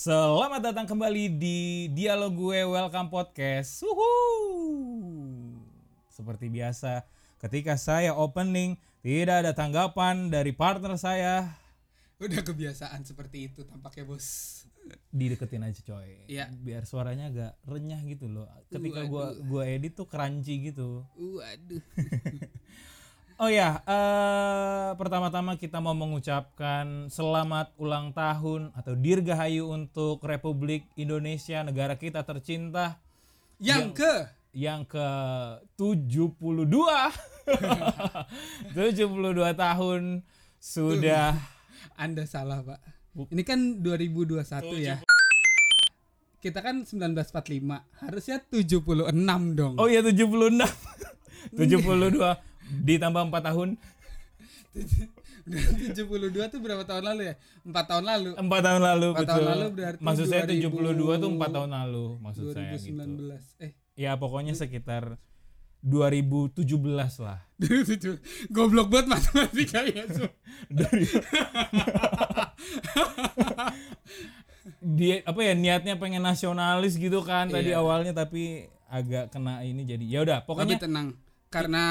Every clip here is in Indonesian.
Selamat datang kembali di Dialog Gue Welcome Podcast. Uhu. Seperti biasa, ketika saya opening tidak ada tanggapan dari partner saya, Udah kebiasaan seperti itu tampaknya bos. dideketin aja coy. Iya. Biar suaranya agak renyah gitu loh. Ketika gua gua edit tuh crunchy gitu. Waduh. Oh ya, eh pertama-tama kita mau mengucapkan selamat ulang tahun atau dirgahayu untuk Republik Indonesia, negara kita tercinta Yang ke yang ke 72. 72 tahun sudah Anda salah pak. Ini kan 2021 ya. Kita kan 1945 harusnya 76 dong. Oh iya 76. 72 ditambah 4 tahun. 72 tuh berapa tahun lalu ya? 4 tahun lalu. 4 tahun lalu Empat betul. tahun lalu berarti maksud saya 2000 72 tuh 4 tahun lalu maksud saya gitu. 2019. Eh, Ya pokoknya sekitar 2017 lah. 2007. Goblok banget matematika ya. Dari dia apa ya niatnya pengen nasionalis gitu kan tadi Iya. awalnya tapi agak kena ini jadi ya udah Tapi pokoknya tenang, karena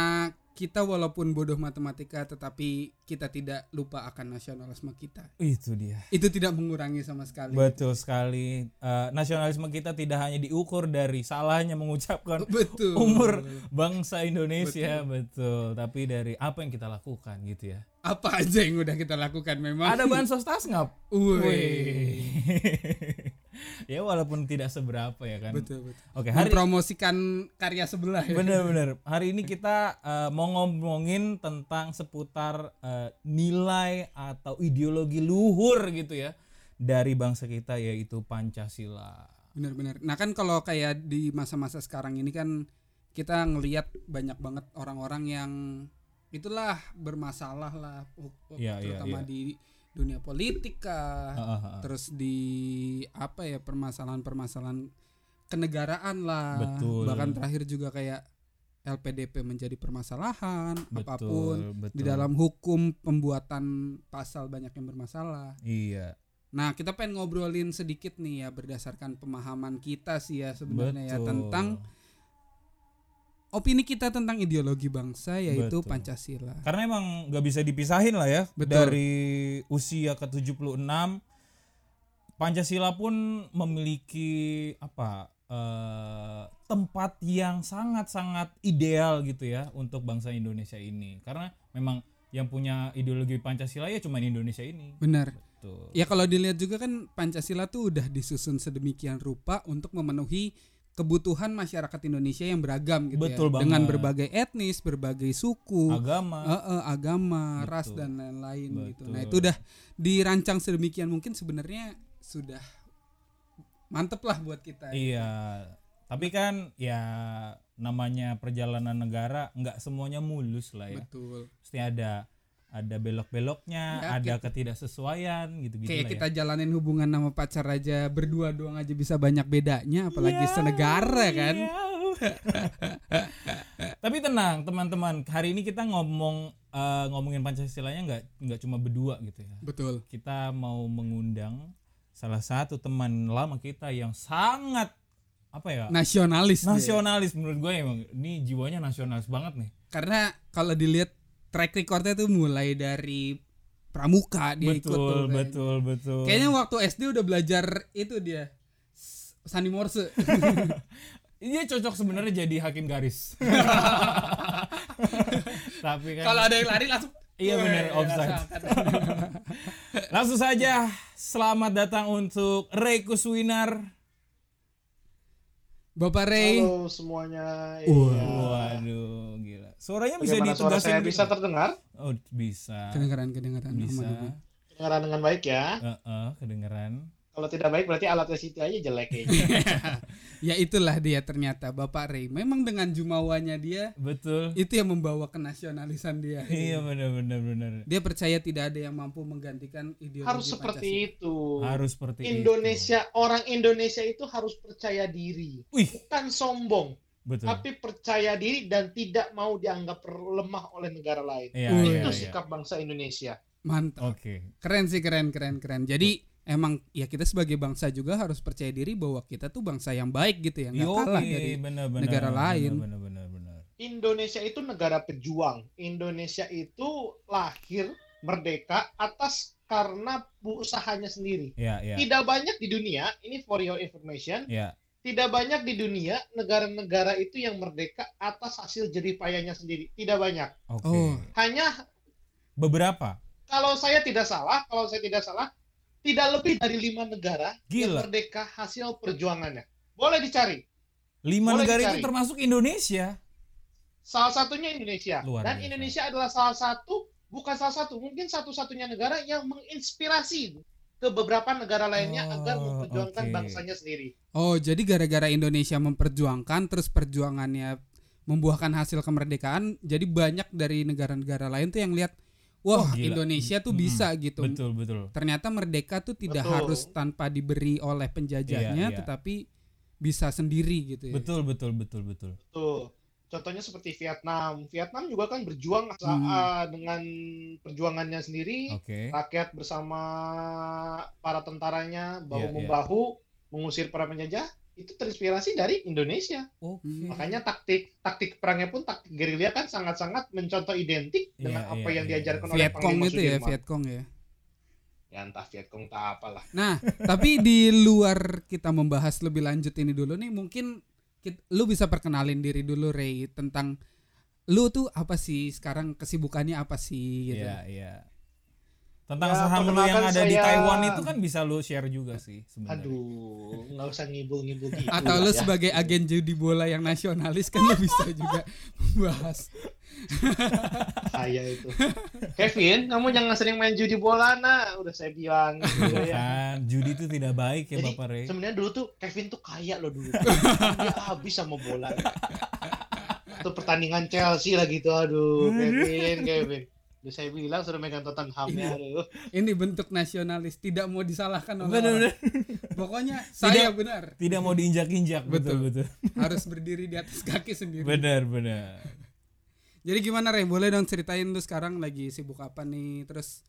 kita walaupun bodoh matematika tetapi kita tidak lupa akan nasionalisme kita. itu dia Itu tidak mengurangi sama sekali. betul sekali Eh, nasionalisme kita tidak hanya diukur dari salahnya mengucapkan Betul. umur bangsa Indonesia betul. tapi dari apa yang kita lakukan gitu ya Apa aja yang udah kita lakukan memang. ada bansos tasngap Wih. Ya walaupun tidak seberapa ya kan Betul, betul. oke hari Mempromosikan karya sebelah ya. Bener-bener. Hari ini kita eh, mau ngomongin tentang seputar eh, nilai atau ideologi luhur gitu ya dari bangsa kita yaitu Pancasila. Benar-benar. Nah kan kalau kayak di masa-masa sekarang ini kan kita ngelihat banyak banget orang-orang yang itulah bermasalah lah, iya, terutama iya. di dunia politik kah, Ah, ah, ah. terus di apa ya permasalahan-permasalahan kenegaraan lah, Betul. bahkan terakhir juga kayak LPDP menjadi permasalahan, Betul, apa pun betul. di dalam hukum pembuatan pasal banyak yang bermasalah. Iya. Nah, kita pengen ngobrolin sedikit nih ya berdasarkan pemahaman kita sih ya sebenarnya ya tentang opini kita tentang ideologi bangsa yaitu Betul. Pancasila. Karena emang nggak bisa dipisahin lah ya Betul. dari usia ke 76 Pancasila pun memiliki apa eh, tempat yang sangat-sangat ideal gitu ya untuk bangsa Indonesia ini. Karena memang yang punya ideologi Pancasila ya cuma Indonesia ini. Benar. Betul. Ya kalau dilihat juga kan Pancasila tuh udah disusun sedemikian rupa untuk memenuhi kebutuhan masyarakat Indonesia yang beragam gitu Betul ya. banget. Dengan berbagai etnis, berbagai suku, Agama. Eh, eh, agama, Betul. ras dan lain-lain gitu. Nah, itu udah dirancang sedemikian mungkin sebenarnya sudah mantep lah buat kita. Iya. Tapi kan ya namanya perjalanan negara nggak semuanya mulus lah ya. Betul. Pasti ada ada belok-beloknya, Ya, ada ketidaksesuaian gitu-gitu Kayak kita jalanin hubungan sama pacar aja berdua doang aja bisa banyak bedanya apalagi Ya, senegara kan. ya. Tapi tenang teman-teman, hari ini kita ngomong eh, ngomongin Pancasilanya nggak nggak cuma berdua gitu ya. Betul. Kita mau mengundang salah satu teman lama kita yang sangat apa ya? Nasionalis. nasionalis menurut gue emang ini jiwanya nasionalis banget nih. Karena kalau dilihat track recordnya tuh mulai dari pramuka dia ikut tuh betul, kayaknya. betul, betul. Kayaknya waktu SD udah belajar itu dia S- Sani Morse. dia cocok sebenarnya jadi hakim garis. Tapi kan Kalau ada yang lari langsung Iya benar offside. langsung saja selamat datang untuk Ray Kuswinar. Bapak Ray. Halo semuanya. Iya. Waduh, gila. Suaranya bisa Bagaimana suara saya bisa terdengar? Oh, bisa. Kedengaran kedengaran Bisa. Kedengaran dengan baik ya. Heeh, kedengeran. Kalau tidak baik berarti alatnya Siti aja jelek kayaknya. Ya itulah dia ternyata Bapak Ray. Memang dengan jumawanya dia Betul. itu yang membawa kenasionalisan dia. Iya benar benar benar. Dia percaya tidak ada yang mampu menggantikan ideologi harus seperti Pancasila. itu. Harus seperti itu. Indonesia, orang Indonesia itu harus percaya diri. Wih, Bukan sombong, betul. tapi percaya diri dan tidak mau dianggap lemah oleh negara lain. Iya, itu iya. sikap bangsa Indonesia. Mantap. Oke. Keren sih keren keren keren. Jadi emang ya kita sebagai bangsa juga harus percaya diri bahwa kita tuh bangsa yang baik gitu ya nggak kalah dari bener-bener, negara lain. bener, bener, bener. Indonesia itu negara pejuang. Indonesia itu lahir merdeka atas karena usahanya sendiri. ya ya Tidak banyak di dunia, ini for your information, ya tidak banyak di dunia negara-negara itu yang merdeka atas hasil jeripayanya sendiri. Tidak banyak. oke Oh. Hanya beberapa kalau saya tidak salah, kalau saya tidak salah, tidak lebih dari lima negara yang Gila. merdeka hasil perjuangannya. Boleh dicari. lima Boleh negara itu dicari. termasuk Indonesia Salah satunya Indonesia. Luar Dan biasa. Indonesia adalah salah satu, bukan salah satu, mungkin satu-satunya negara yang menginspirasi ke beberapa negara lainnya Oh, agar memperjuangkan oke. bangsanya sendiri. Oh, jadi gara-gara Indonesia memperjuangkan terus perjuangannya membuahkan hasil kemerdekaan, jadi banyak dari negara-negara lain tuh yang lihat wah, gila. Indonesia tuh Mm-mm. bisa gitu. betul betul Ternyata merdeka tuh tidak Betul. harus tanpa diberi oleh penjajahnya Iya, iya. tetapi bisa sendiri gitu ya. betul betul betul betul Tuh. Contohnya seperti Vietnam. Vietnam juga kan berjuang Hmm. uh, dengan perjuangannya sendiri. oke Rakyat bersama para tentaranya bahu Iya, iya. membahu mengusir para penjajah. Itu terinspirasi dari Indonesia. oke Hmm. Makanya taktik taktik perangnya pun taktik gerilya kan sangat-sangat mencontoh identik Iya, dengan apa iya, yang iya, diajarkan iya. oleh Vietcong itu ya. Vietcong ya. Ya entah Vietcong tak apalah. Nah, tapi di luar kita membahas lebih lanjut ini dulu nih, mungkin lu bisa perkenalin diri dulu Ray tentang lu tuh apa sih sekarang kesibukannya apa sih gitu. Iya, iya. Tentang Ya, saham lu yang ada di saya- Taiwan itu kan bisa lu share juga sih sebenarnya. Aduh, nggak usah ngibul-ngibul gitu. Atau lu ya. sebagai agen judi bola yang nasionalis kan lu bisa juga membahas. saya itu. Kevin, kamu jangan sering main judi bola, nak. Udah saya bilang. gitu ya. kan, judi itu tidak baik ya Jadi, Bapak Rey. Sebenarnya dulu tuh Kevin tuh kaya loh dulu. Dia habis sama bola. Itu pertandingan Chelsea lah gitu. Aduh, Kevin, Kevin. Udah saya bilang suruh megang Tottenham ya. Aduh. Ini bentuk nasionalis, tidak mau disalahkan oleh Benar, orang. benar. Pokoknya saya benar Tidak mau diinjak-injak, betul Betul. betul. harus berdiri di atas kaki sendiri. Benar, benar. Jadi gimana Ray? Boleh dong ceritain lu sekarang lagi sibuk apa nih? Terus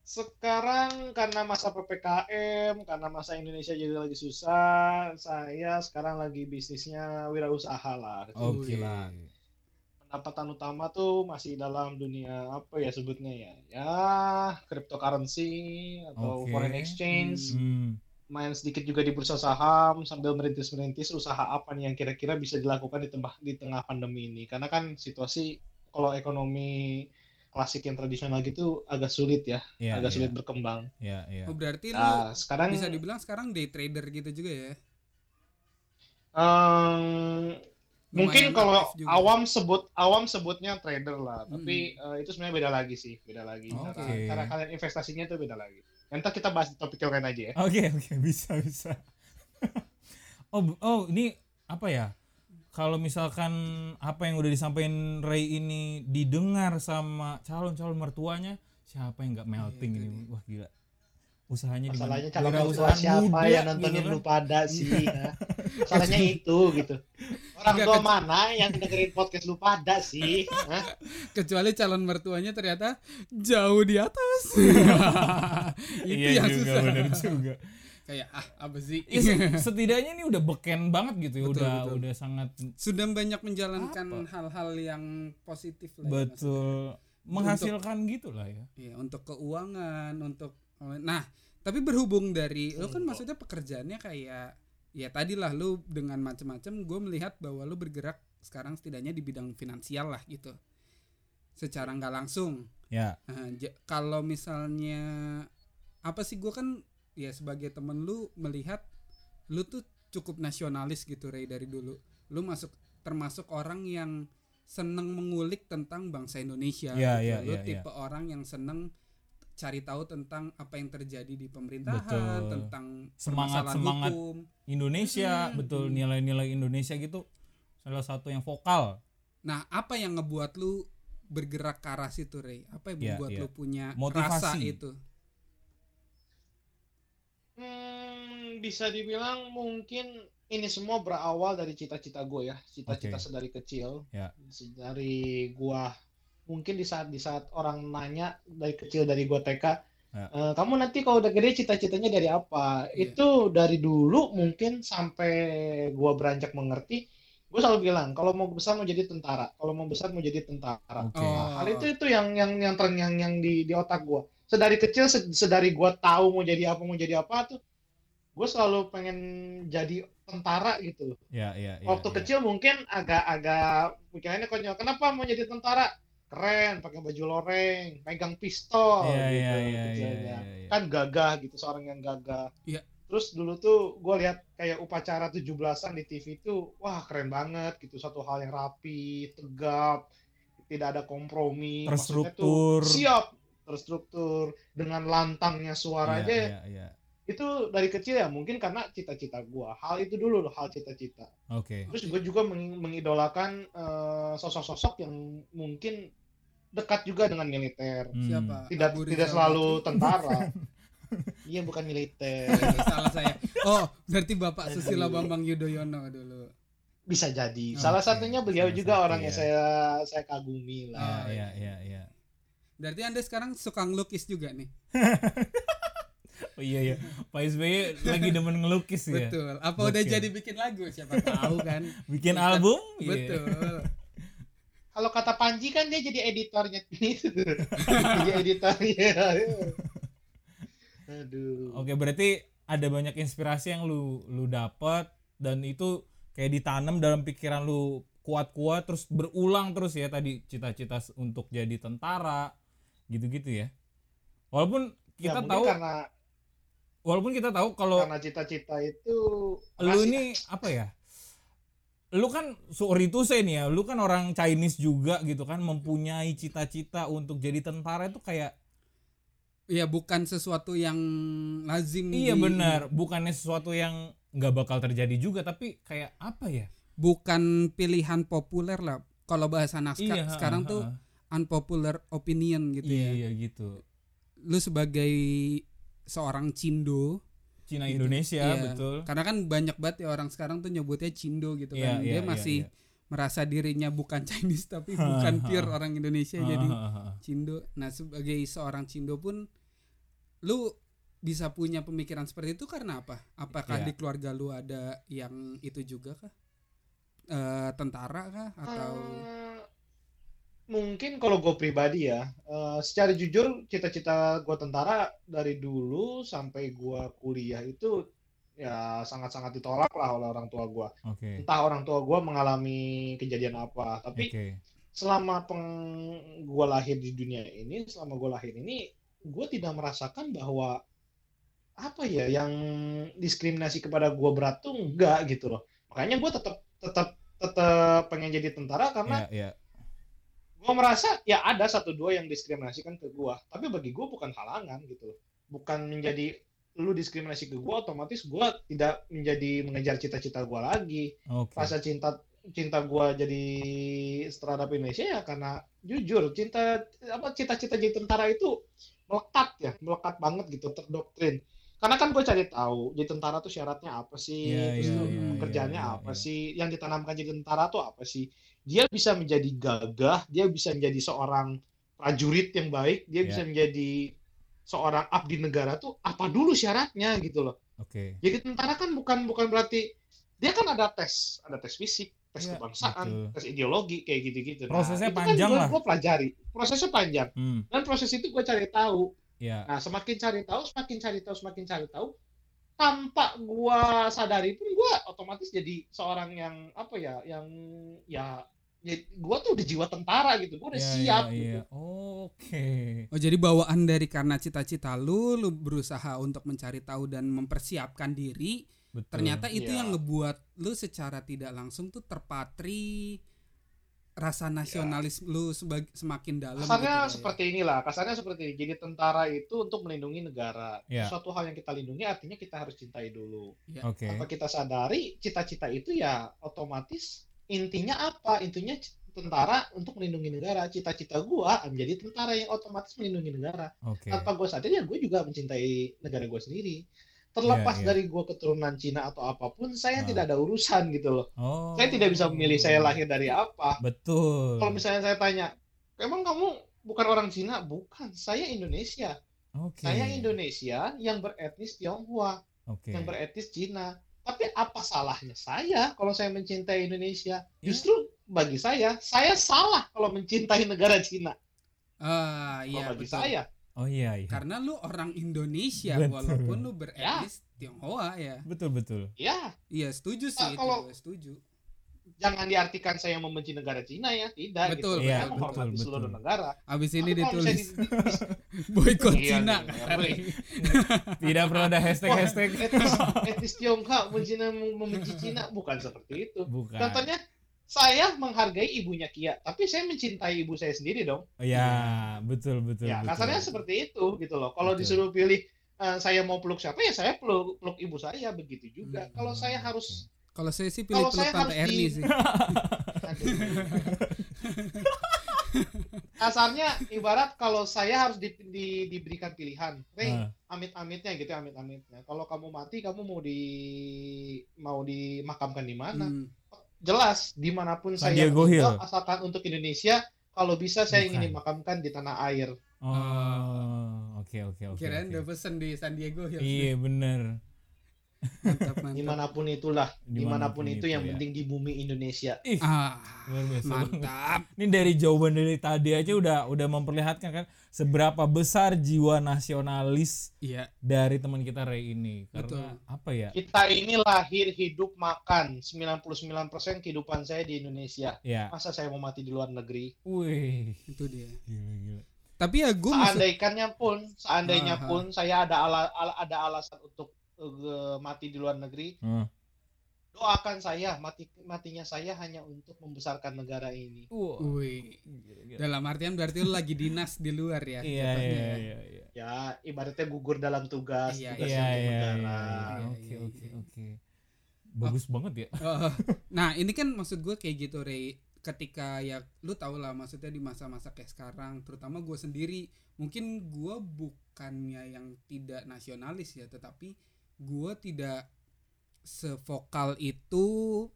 Sekarang karena masa PPKM, karena masa Indonesia jadi lagi susah, saya sekarang lagi bisnisnya wirausaha lah. Oke. kecil-kecilan. Pendapatan utama tuh masih dalam dunia apa ya sebutnya ya ya cryptocurrency atau Oke. foreign exchange Hmm. main sedikit juga di bursa saham sambil merintis-merintis usaha apa nih yang kira-kira bisa dilakukan di tengah di tengah pandemi ini karena kan situasi kalau ekonomi klasik yang tradisional gitu agak sulit ya Iya, agak iya, sulit berkembang Iya, iya. oh, berarti lu nah sekarang bisa dibilang sekarang day trader gitu juga ya? em, Mungkin kalau awam sebut awam sebutnya trader lah, tapi eh, itu sebenarnya beda lagi sih, beda lagi. Oke. Cara, cara kalian investasinya itu beda lagi. Nanti kita bahas di topik yang lain aja ya. Oke, oke, bisa, bisa. oh, oh, ini apa ya? Kalau misalkan apa yang udah disampaikan Ray ini didengar sama calon-calon mertuanya, siapa yang nggak melting Iya, ini? itu dia. Wah, gila. Usahanya di Masalahnya mana? calon mertua siapa muda, yang nontonin gitu lu kan. pada sih? ya. Masalahnya itu gitu. Orang tua mana yang dengerin podcast lu pada sih? Hah? Kecuali calon mertuanya ternyata jauh di atas. Itu Iya yang juga, susah. bener juga. Kayak ah apa sih? Ya, se- setidaknya ini udah beken banget gitu ya, Betul, udah betul. udah sangat Sudah banyak menjalankan hal-hal yang positif lah. ya, betul menghasilkan gitu lah ya. Iya, untuk keuangan, untuk nah, tapi berhubung dari lu kan Untuk. maksudnya pekerjaannya kayak ya tadilah lu dengan macam-macam gue melihat bahwa lu bergerak sekarang setidaknya di bidang finansial lah gitu. Secara nggak langsung. Ya, Nah, ja- kalau misalnya apa sih gue kan ya sebagai temen lu melihat lu tuh cukup nasionalis gitu Ray dari dulu. Lu masuk termasuk orang yang seneng mengulik tentang bangsa Indonesia. Iya, gitu. iya, lu iya, tipe orang yang seneng cari tahu tentang apa yang terjadi di pemerintahan, Betul. tentang Semangat- semangat. hukum. Indonesia Hmm. betul nilai-nilai Indonesia gitu salah satu yang vokal. Nah, apa yang ngebuat lu bergerak ke arah situ, Ray? Apa yang membuat iya. lu punya Motivasi. rasa itu? Hmm, bisa dibilang mungkin ini semua berawal dari cita-cita gue ya, cita-cita Oke. sedari kecil. Ya. Dari gua mungkin di saat di saat orang nanya dari kecil dari gua TK, Ya. "Eh, kamu nanti kalau udah gede cita-citanya dari apa? Iya. Itu dari dulu mungkin sampai gua beranjak mengerti, gue selalu bilang kalau mau besar mau jadi tentara, kalau mau besar mau jadi tentara. Oke. Oh. Hal itu itu yang yang yang terngiang yang di di otak gua. Sedari kecil se- sedari gua tahu mau jadi apa mau jadi apa tuh, gue selalu pengen jadi tentara gitu loh. Ya, ya, ya. Waktu ya. kecil mungkin agak-agak pikirannya konyol. Kenapa mau jadi tentara? Keren, pakai baju loreng, pegang pistol Iya, gitu iya, iya, iya, kecilnya. iya, iya. Kan gagah gitu, seorang yang gagah. Iya. Terus dulu tuh gue lihat kayak upacara 17-an di TV itu, wah keren banget gitu. Satu hal yang rapi, tegap, tidak ada kompromi. Terstruktur. tuh siap, terstruktur. Dengan lantangnya suara Iya, aja iya, iya. Itu dari kecil ya mungkin karena cita-cita gua hal itu dulu loh hal cita-cita Oke. terus gue juga meng- mengidolakan eh, sosok-sosok yang mungkin dekat juga dengan militer Hmm. Siapa? tidak Abu tidak selalu Bakri? tentara iya bukan militer Salah saya. Oh, berarti Bapak. Susilo Bambang Yudhoyono dulu. bisa jadi Oke, salah satunya beliau salah juga satu, orang yang ya. saya saya kagumi lah ya, ya, ya. Berarti Anda sekarang suka ngelukis juga nih. Oh iya ya. Pak SBY lagi demen ngelukis ya. Betul. Apa udah Oke. jadi bikin lagu? Siapa tahu kan. Bikin Bukan. album? Iya. Betul. kalau kata Panji kan dia jadi editornya itu jadi editornya aduh Oke, berarti ada banyak inspirasi yang lu lu dapat dan itu kayak ditanam dalam pikiran lu kuat-kuat terus berulang terus ya tadi cita-cita untuk jadi tentara gitu-gitu ya. Walaupun Ya, kita mungkin tahu karena walaupun kita tahu kalau karena cita-cita itu lu ini apa ya? Lu kan sorry to say nih ya, lu kan orang Chinese juga gitu kan mempunyai cita-cita untuk jadi tentara itu kayak Ya bukan sesuatu yang lazim. iya di- benar, bukannya sesuatu yang nggak bakal terjadi juga tapi kayak apa ya? Bukan pilihan populer lah. Kalau bahasa naskah Iya, sekarang ha, tuh ha. unpopular opinion gitu iya, ya. iya gitu. Lu sebagai seorang cindo Cina Gitu. Indonesia Iya. betul. karena kan banyak banget ya orang sekarang tuh nyebutnya cindo gitu Iya, kan. iya, Dia iya, masih iya. merasa dirinya bukan Chinese tapi bukan pure orang Indonesia jadi ha, ha, ha. cindo. Nah, sebagai seorang cindo pun lu bisa punya pemikiran seperti itu karena apa? Apakah Iya. di keluarga lu ada yang itu juga kah? Eh, tentara kah atau Eh, mungkin kalau gue pribadi ya, eh, secara jujur cita-cita gue tentara dari dulu sampai gue kuliah itu ya sangat-sangat ditolak lah oleh orang tua gue. Oke. Entah orang tua gue mengalami kejadian apa, tapi Oke. selama peng gue lahir di dunia ini, selama gue lahir ini, gue tidak merasakan bahwa apa ya yang diskriminasi kepada gue berat tuh enggak gitu loh. Makanya gue tetap tetap tetap pengen jadi tentara karena Iya, iya. Gue merasa ya ada satu dua yang diskriminasikan ke gue tapi bagi gue bukan halangan gitu bukan menjadi lu diskriminasi ke gue otomatis gue tidak menjadi mengejar cita-cita gue lagi. Oke. rasa cinta cinta gue jadi terhadap Indonesia ya karena jujur cinta apa cita-cita jadi tentara itu melekat ya melekat banget gitu terdoktrin karena kan gue cari tahu jadi tentara tuh syaratnya apa sih? Iya, terus tuh iya, pekerjaannya iya, apa iya. sih? Yang ditanamkan jadi tentara tuh apa sih dia bisa menjadi gagah dia bisa menjadi seorang prajurit yang baik dia Iya. bisa menjadi seorang abdi negara tuh apa dulu syaratnya gitu loh Oke. jadi tentara kan bukan bukan berarti dia kan ada tes, ada tes fisik, tes Iya, kebangsaan, betul. tes ideologi kayak gitu-gitu. Prosesnya itu panjang kan lah. Gue pelajari, prosesnya panjang. Hmm. Dan proses itu gue cari tahu. Ya. Nah, semakin cari tahu, semakin cari tahu, semakin cari tahu, tanpa gue sadari pun gue otomatis jadi seorang yang apa ya, yang ya, ya gue tuh udah jiwa tentara gitu, gue udah Ya, siap ya, gitu. Oke. Oh jadi bawaan dari karena cita-cita lu, lu berusaha untuk mencari tahu dan mempersiapkan diri. Betul. Ternyata itu Iya. yang ngebuat lu secara tidak langsung tuh terpatri rasa nasionalis lu sebag- semakin dalam. Kasarnya gitu lah ya. seperti inilah, kasarnya seperti ini. Jadi tentara itu untuk melindungi negara. Ya. Suatu hal yang kita lindungi artinya kita harus cintai dulu. Oke. Tanpa kita sadari, cita-cita itu ya otomatis intinya apa? Intinya tentara untuk melindungi negara. Cita-cita gua menjadi tentara yang otomatis melindungi negara. Oke. Tanpa gua sadar ya gue juga mencintai negara gua sendiri. Terlepas Iya, iya. dari gua keturunan Cina atau apa pun, saya Ah. tidak ada urusan gitu loh. Oh. Saya tidak bisa memilih saya lahir dari apa. Betul. Kalau misalnya saya tanya, emang kamu bukan orang Cina? Bukan, saya Indonesia. Oke. Saya Indonesia yang beretnis Tionghoa, Oke. yang beretnis Cina. Tapi apa salahnya saya kalau saya mencintai Indonesia? Ya. Justru bagi saya, saya salah kalau mencintai negara Cina. Ah, Kalau iya bagi betul. saya, Oh iya iya. Karena lu orang Indonesia Betul. walaupun lu beretnis Tionghoa ya. Betul betul. ya Iya, setuju sih Ah, itu, kalau- setuju. Jangan diartikan saya membenci negara Cina ya, tidak. Betul, gitu. Iya, Saya menghormati betul, seluruh betul. negara. Abis ini Tapi ditulis di- boykot Iya, Cina iya, iya. Tidak perlu ada hashtag Wah, hashtag. etnis, etnis Tionghoa benci membenci Cina bukan seperti itu. Bukan. Contohnya saya menghargai ibunya Kia, tapi saya mencintai ibu saya sendiri dong. Ya betul betul. ya, betul. kasarnya seperti itu gitu loh. Kalau disuruh pilih eh, saya mau peluk siapa ya saya peluk, peluk ibu saya begitu juga. Hmm, Kalau saya harus Kalau saya sih pilih Kalau peluk saya Tante harus Erni di- sih. kasarnya ibarat kalau saya harus di- di- diberikan pilihan, Rey, Ah, amit-amitnya gitu ya, amit-amitnya. Kalau kamu mati, kamu mau di mau dimakamkan di mana? Hmm. Jelas, di mana pun San saya Diego tinggal, Hill. asalkan untuk Indonesia, kalau bisa saya ingin Bukan. dimakamkan di tanah air. Oh, oke oke oke. Kirain udah pesen di San Diego Hills. Iya bener. Mantap, mantap. Di mana pun itulah, di mana pun, Di mana pun itu, itu, yang ya. penting di bumi Indonesia. Ih, Ah, mantap. Ini dari jawaban dari tadi aja udah udah memperlihatkan kan seberapa besar jiwa nasionalis Iya, dari teman kita Ray ini. Karena Betul. apa ya? Kita ini lahir, hidup, makan. 99% kehidupan saya di Indonesia. Ya. Masa saya mau mati di luar negeri? Wih. itu dia. Gila gila. Tapi ya gue Seandainya pun, seandainya Aha. pun saya ada ala, ala- ada alasan untuk mati di luar negeri, Hmm. doakan saya mati matinya saya hanya untuk membesarkan negara ini. Gila. Dalam artian berarti lu lagi dinas di luar ya. Iya iya ya. iya iya. Ya, ibaratnya gugur dalam tugas, Iya, tugas Iya untuk iya negara. iya. Iya, Oke iya, oke iya. oke. Bagus banget ya. Oh, nah ini kan maksud gue kayak gitu Ray ketika ya lu tau lah maksudnya di masa-masa kayak sekarang terutama gue sendiri mungkin gue bukannya yang tidak nasionalis ya tetapi gue tidak sevokal itu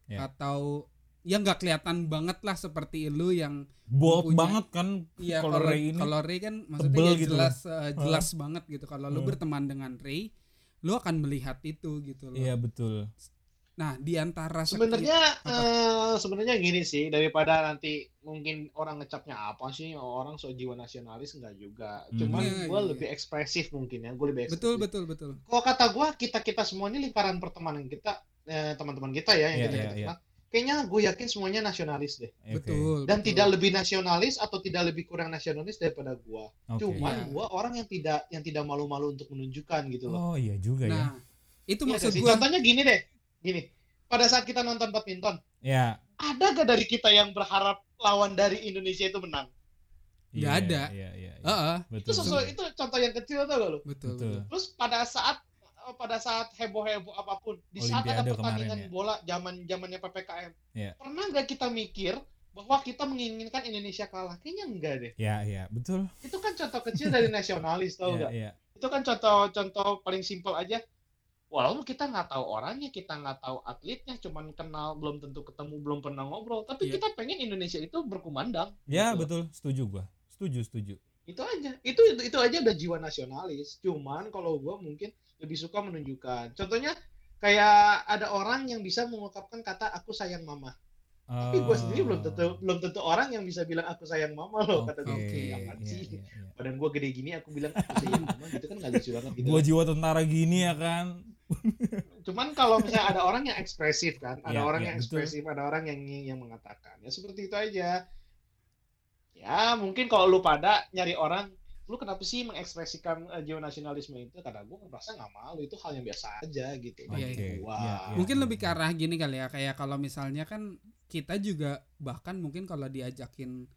Ya. atau ya nggak kelihatan banget lah seperti lu yang Bold banget kan ya kalau Ray ini. kalau Ray kan maksudnya ya gitu jelas eh, jelas banget gitu kalau lu Hmm. berteman dengan Ray lu akan melihat itu gitu loh Iya betul. Nah di antara sekian- Sebenarnya eh, sebenarnya gini sih daripada nanti mungkin orang ngecapnya apa sih orang so jiwa nasionalis enggak juga. Hmm. Cuman Iya, gue iya. lebih ekspresif mungkin ya, gue lebih ekspresif. betul betul betul Kalau kata gue kita kita semua ini lingkaran pertemanan kita eh, teman-teman kita ya yang Iya, kita, iya, kita kenal. Kayaknya gue yakin semuanya nasionalis deh. Oke. betul Dan betul. tidak lebih nasionalis atau tidak lebih kurang nasionalis daripada gue. Oke. Cuman Iya. gue orang yang tidak yang tidak malu-malu untuk menunjukkan gitu loh. Oh iya juga ya. Nah, itu Iya maksud gua. Contohnya gini deh, gini. Pada saat kita nonton badminton, Ya. ada gak dari kita yang berharap lawan dari Indonesia itu menang? Nggak Iya, ada. Iya iya. iya. Heeh, Betul. Itu sesuai itu contoh yang kecil tau gak lo? betul, Betul. Terus pada saat pada saat heboh-heboh apa pun, di saat ada pertandingan kemarin ya. bola zaman zamannya PPKM, Iya. pernah nggak kita mikir bahwa kita menginginkan Indonesia kalah? Kayaknya enggak deh. Ya iya betul. Itu kan contoh kecil dari nasionalis tau Iya nggak? iya. Itu kan contoh-contoh paling simpel aja. Walaupun kita nggak tahu orangnya, kita nggak tahu atletnya, cuman kenal, belum tentu ketemu, belum pernah ngobrol. Tapi Iya. kita pengen Indonesia itu berkumandang. Ya Gitu. betul. Setuju gua. Setuju setuju. itu aja itu itu, itu aja udah jiwa nasionalis cuman kalau gue mungkin lebih suka menunjukkan contohnya kayak ada orang yang bisa mengungkapkan kata aku sayang mama tapi gue sendiri belum tentu belum tentu orang yang bisa bilang aku sayang mama loh kata gue Oke, jangan iya, sih iya, iya. badan gue gede gini aku bilang aku sayang mama gitu kan nggak lucu banget gitu Gua jiwa tentara gini ya kan. cuman kalau misalnya ada orang yang ekspresif kan ada Iya, orang iya, yang betul. ekspresif ada orang yang yang mengatakan ya seperti itu aja ya mungkin kalau lu pada nyari orang lu kenapa sih mengekspresikan eh, jiwa nasionalisme itu kata gue merasa nggak malu itu hal yang biasa aja gitu Iya, Bagi iya. gua. Iya, iya. Mungkin lebih ke arah gini kali ya, kayak kalau misalnya kan kita juga bahkan mungkin kalau diajakin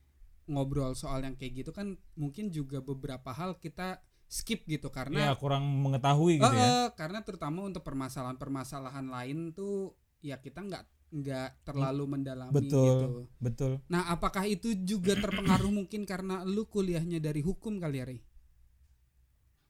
ngobrol soal yang kayak gitu kan mungkin juga beberapa hal kita skip gitu Ya karena kurang mengetahui gitu Eh, ya. karena terutama untuk permasalahan-permasalahan lain tuh ya kita nggak nggak terlalu mendalami Betul. gitu. Betul. Nah, apakah itu juga terpengaruh mungkin karena lu kuliahnya dari hukum kali ya, Ri?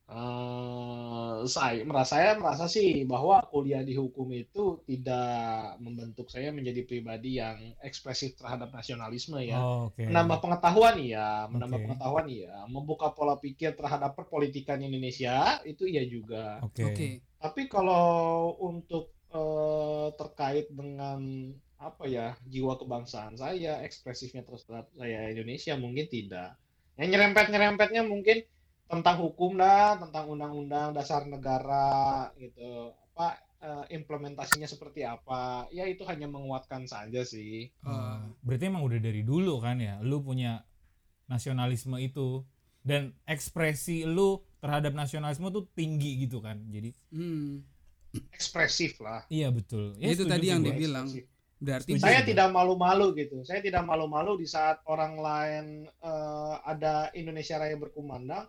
Eh, saya merasa saya merasa sih bahwa kuliah di hukum itu tidak membentuk saya menjadi pribadi yang ekspresif terhadap nasionalisme ya. Oh, Oke. Menambah pengetahuan iya, menambah Oke. pengetahuan iya, membuka pola pikir terhadap perpolitikan Indonesia itu iya juga. Oke. Oke. Tapi kalau untuk eh, terkait dengan apa ya jiwa kebangsaan saya, ekspresifnya terhadap saya Indonesia mungkin tidak. Yang nyerempet nyerempetnya mungkin tentang hukum dah, tentang undang-undang dasar negara gitu. Apa eh, implementasinya seperti apa? Ya itu hanya menguatkan saja sih. Oh, berarti emang udah dari dulu kan ya, lu punya nasionalisme itu dan ekspresi lu terhadap nasionalisme tuh tinggi gitu kan. Jadi Hmm. Ekspresif lah. iya betul. Itu setuju tadi yang gua. dibilang. Ekspresif. Berarti Setuju saya sih, tidak malu-malu gitu. Saya tidak malu-malu di saat orang lain eh, ada Indonesia Raya berkumandang,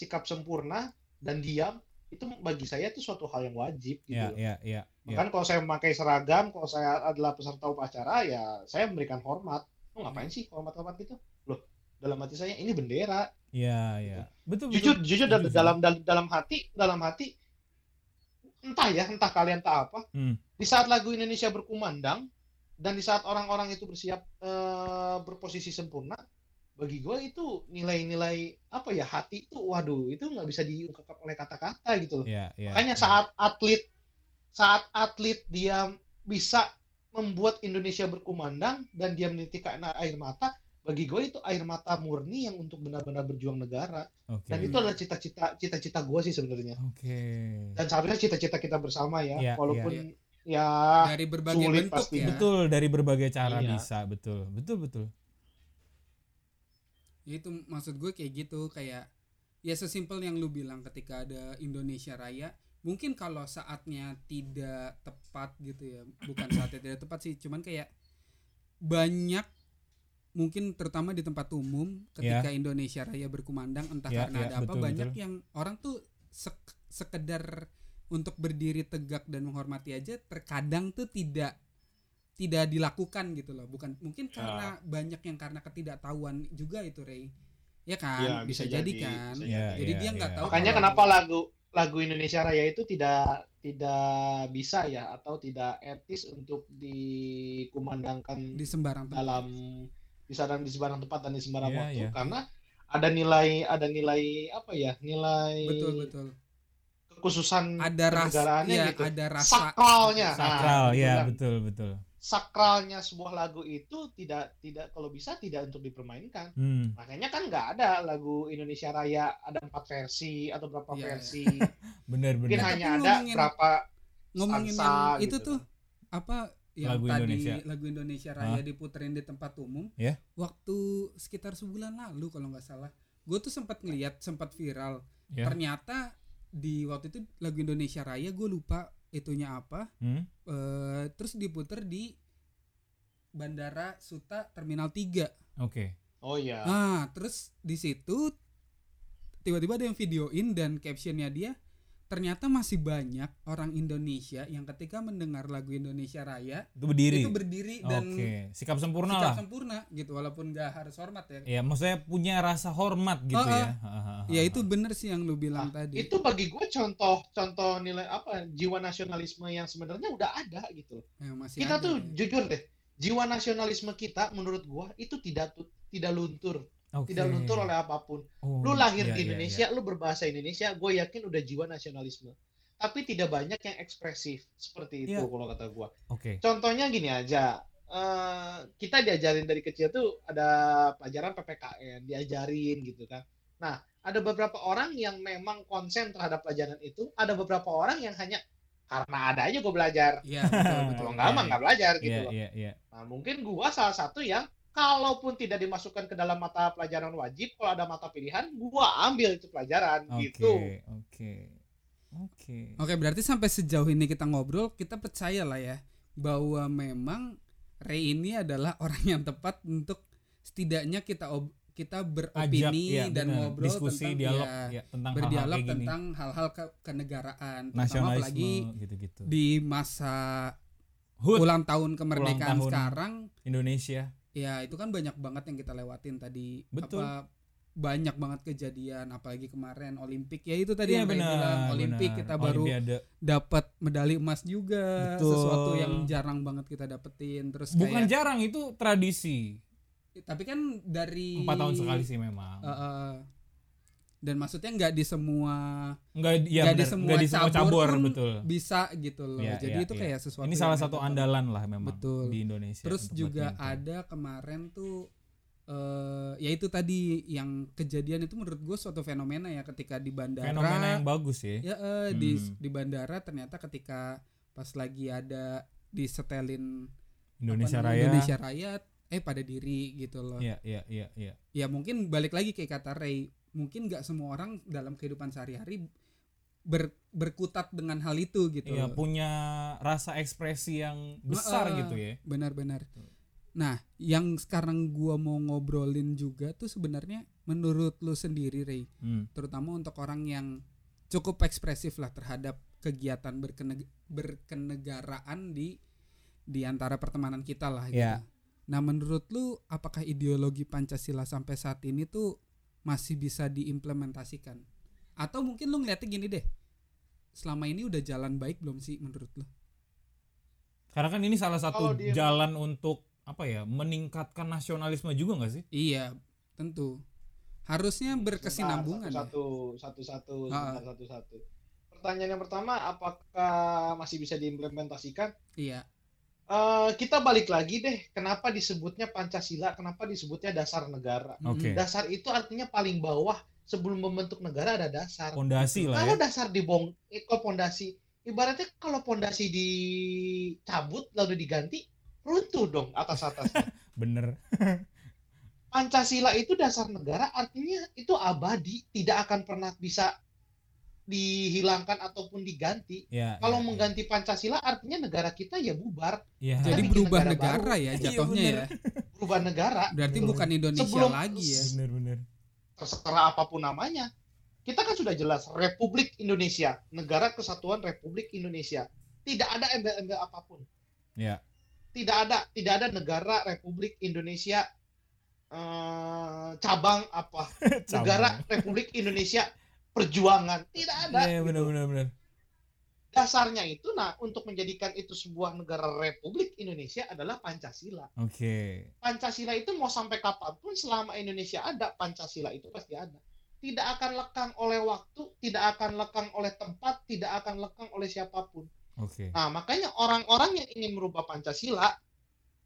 sikap sempurna dan diam itu bagi saya itu suatu hal yang wajib gitu. Iya, iya, iya. iya. Bahkan kalau saya memakai seragam, kalau saya adalah peserta upacara ya saya memberikan hormat. Lu ngapain sih hormat-hormat gitu? Loh, dalam hati saya ini bendera. Iya, iya. Betul, Jujur betul. jujur dalam dalam dalam hati, dalam hati entah ya, entah kalian tak apa. Hmm. Di saat lagu Indonesia berkumandang dan di saat orang-orang itu bersiap eh, berposisi sempurna, bagi gue itu nilai-nilai apa ya hati itu, waduh itu nggak bisa diungkapkan oleh kata-kata gitu loh. Iya, iya. Makanya iya. saat atlet saat atlet dia bisa membuat Indonesia berkumandang dan dia menitikkan air mata, bagi gue itu air mata murni yang untuk benar-benar berjuang negara. Oke. Dan itu adalah cita-cita cita-cita gue sih sebenarnya. Oke. Dan seharusnya cita-cita kita bersama ya, Iya, walaupun ya dari berbagai sulit bentuk pasti. ya. Betul, dari berbagai cara Iya. bisa, betul. Betul, betul. Ya itu maksud gue kayak gitu kayak ya sesimpel yang lu bilang ketika ada Indonesia Raya mungkin kalau saatnya tidak tepat gitu ya bukan saatnya tidak tepat sih cuman kayak banyak mungkin terutama di tempat umum ketika Indonesia Raya berkumandang entah Ya, karena ya, ada apa betul, banyak betul. yang orang tuh sek- sekedar untuk berdiri tegak dan menghormati aja terkadang tuh tidak tidak dilakukan gitu loh. Bukan mungkin karena banyak yang karena ketidaktahuan juga itu Ray ya kan? Ya, bisa, bisa jadi, kan? bisa Iya, jadi iya, dia nggak iya. tahu Makanya kenapa lagu lagu Indonesia Raya itu tidak tidak bisa ya atau tidak etis untuk dikumandangkan di sembarang tempat. dalam di sembarang di sembarang tempat dan di sembarang Iya, waktu. iya. karena ada nilai ada nilai apa ya? Nilai betul betul. kekhususan ada rasa kenegaraannya ya gitu. ada rasa sakralnya. Nah, Sakral, betul ya kan. betul, betul. Sakralnya sebuah lagu itu tidak tidak kalau bisa tidak untuk dipermainkan Hmm. makanya kan nggak ada lagu Indonesia Raya ada empat versi atau berapa Iya, iya. versi Bener, mungkin bener. Tapi hanya ada ngomongin- berapa ngomongin stansa yang itu gitu tuh apa yang Lagu tadi Indonesia. lagu Indonesia Raya diputerin di tempat umum Ya. waktu sekitar sebulan lalu kalau nggak salah gue tuh sempat ngeliat sempat viral Ya. ternyata di waktu itu lagu Indonesia Raya gue lupa itunya apa Hmm? eh, terus diputer di Bandara Suta Terminal 3 Oke. oh iya ah terus di situ tiba-tiba ada yang videoin dan captionnya dia ternyata masih banyak orang Indonesia yang ketika mendengar lagu Indonesia Raya Itu berdiri. itu berdiri dan Oke, sikap sempurna sikap lah. sempurna gitu walaupun gak harus hormat ya Ya, maksudnya punya rasa hormat gitu Oh, oh. ya. ya itu bener sih yang lu bilang Nah, tadi itu bagi gue contoh contoh nilai apa jiwa nasionalisme yang sebenarnya udah ada gitu yang masih kita ada tuh ya. jujur deh jiwa nasionalisme kita menurut gue itu tidak tidak luntur Oke. tidak luntur oleh apa pun Oh, lu lahir iya, di iya, Indonesia lu berbahasa Indonesia gue yakin udah jiwa nasionalisme tapi tidak banyak yang ekspresif seperti itu Iya. kalau kata gue iya. Oke. contohnya gini aja eh, kita diajarin dari kecil tuh ada pelajaran PPKN diajarin gitu kan nah ada beberapa orang yang memang konsen terhadap pelajaran itu ada beberapa orang yang hanya karena ada aja gue belajar Iya betul betul kalau nggak mah nggak belajar gitu Iya, loh iya, iya. nah mungkin gua salah satu yang kalaupun tidak dimasukkan ke dalam mata pelajaran wajib kalau ada mata pilihan gua ambil itu pelajaran Oke, gitu oke. Oke. Oke, berarti sampai sejauh ini kita ngobrol, kita percaya lah ya bahwa memang Ray ini adalah orang yang tepat untuk setidaknya kita ob- kita Ajak beropini ya, dan bener. ngobrol diskusi tentang dialog ya, ya, tentang berdialog hal-hal kayak gini. tentang hal-hal ke- kenegaraan, terutama nasionalisme apalagi gitu-gitu. di masa HUT ulang tahun kemerdekaan Ulang tahun. sekarang Indonesia. Ya itu kan banyak banget yang kita lewatin tadi Betul. apa banyak banget kejadian apalagi kemarin Olimpik ya itu tadi Iya yang benar. bilang Olimpik kita baru dapat medali emas juga Betul. sesuatu yang jarang banget kita dapetin terus bukan kayak jarang itu tradisi. tapi kan dari Empat tahun sekali sih memang. Eh, eh, dan maksudnya nggak di semua Enggak ya nggak di benar, semua nggak di semua cabur cabur, pun betul. bisa gitu loh Iya, jadi iya, itu iya. kayak sesuatu Ini salah satu andalan lah memang Betul. di Indonesia. terus juga badminton. ada kemarin tuh eh ya itu tadi yang kejadian itu menurut gue suatu fenomena ya ketika di bandara fenomena yang bagus ya. ya di Hmm. di bandara ternyata ketika pas lagi ada disetelin Indonesia apa namanya, Raya. Indonesia Raya eh pada diri gitu loh Iya, iya, iya, iya. ya mungkin balik lagi kayak kata Ray mungkin nggak semua orang dalam kehidupan sehari-hari ber- berkutat dengan hal itu gitu Iya, punya rasa ekspresi yang besar Heeh, gitu ya. benar-benar nah yang sekarang gua mau ngobrolin juga tuh sebenarnya menurut lu sendiri Ray Hmm. terutama untuk orang yang cukup ekspresif lah terhadap kegiatan berkene- berkenegaraan di di antara pertemanan kita lah gitu. Iya. Nah, menurut lu apakah ideologi Pancasila sampai saat ini tuh masih bisa diimplementasikan? Atau mungkin lu ngeliatnya gini deh. Selama ini udah jalan baik belum sih menurut lu? Karena kan ini salah satu dia- jalan untuk apa ya meningkatkan nasionalisme juga nggak sih? Iya, tentu. Harusnya berkesinambungan ya. Satu satu satu Ah. satu satu. Pertanyaan yang pertama, apakah masih bisa diimplementasikan? Iya. Eh, kita balik lagi deh, kenapa disebutnya Pancasila? Kenapa disebutnya dasar negara? Oke. Mm. Dasar itu artinya paling bawah sebelum membentuk negara ada dasar. Pondasi lah Kalau ya. dasar dibong, eh, kalau pondasi, ibaratnya kalau pondasi dicabut lalu diganti, runtuh dong atas atasnya. Bener. Pancasila itu dasar negara, artinya itu abadi, tidak akan pernah bisa dihilangkan ataupun diganti. Ya. Kalau ya, mengganti Pancasila, artinya negara kita ya bubar, ya. Jadi berubah negara negara, ya Iya, jatuhnya bener. ya. berubah negara. Berarti Betul. bukan Indonesia Sebelum- lagi ya. Bener-bener. terserah apa pun namanya. Kita kan sudah jelas Republik Indonesia, Negara Kesatuan Republik Indonesia. Tidak ada embel-embel apa pun. Ya. Tidak ada, tidak ada negara Republik Indonesia eh, cabang apa? Negara Republik Indonesia Perjuangan. Tidak ada. Iya, gitu. bener-bener. bener. Dasarnya itu, nah untuk menjadikan itu sebuah negara Republik Indonesia adalah Pancasila. Oke. Pancasila itu mau sampai kapan pun selama Indonesia ada Pancasila itu pasti ada. Tidak akan lekang oleh waktu, tidak akan lekang oleh tempat, tidak akan lekang oleh siapa pun. Oke. Nah, makanya orang-orang yang ingin merubah Pancasila,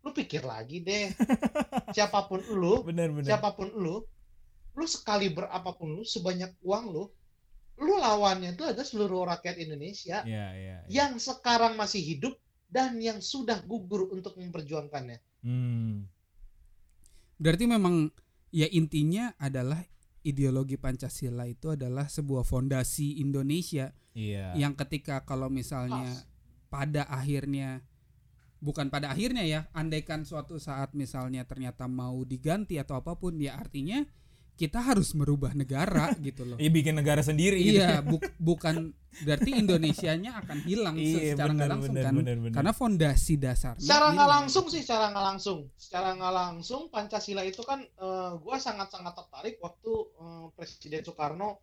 lu pikir lagi deh. siapa pun lu, Bener-bener. siapa pun lu, lu sekali berapapun lu, sebanyak uang lu, lu lawannya itu ada seluruh rakyat Indonesia Iya, iya. iya. yang sekarang masih hidup dan yang sudah gugur untuk memperjuangkannya. Hmm. Berarti memang ya intinya adalah ideologi Pancasila itu adalah sebuah fondasi Indonesia Iya. yang ketika kalau misalnya Pas. pada akhirnya bukan pada akhirnya ya, andaikan suatu saat misalnya ternyata mau diganti atau apa pun ya artinya kita harus merubah negara gitu loh. Iya bikin negara sendiri gitu. Iya, bu- bukan berarti Indonesianya akan hilang Iya, secara nggak langsung bener, kan. bener, bener. Karena fondasi dasarnya Secara nggak langsung sih, secara nggak langsung, secara nggak langsung Pancasila itu kan eh, gua sangat-sangat tertarik waktu eh, Presiden Soekarno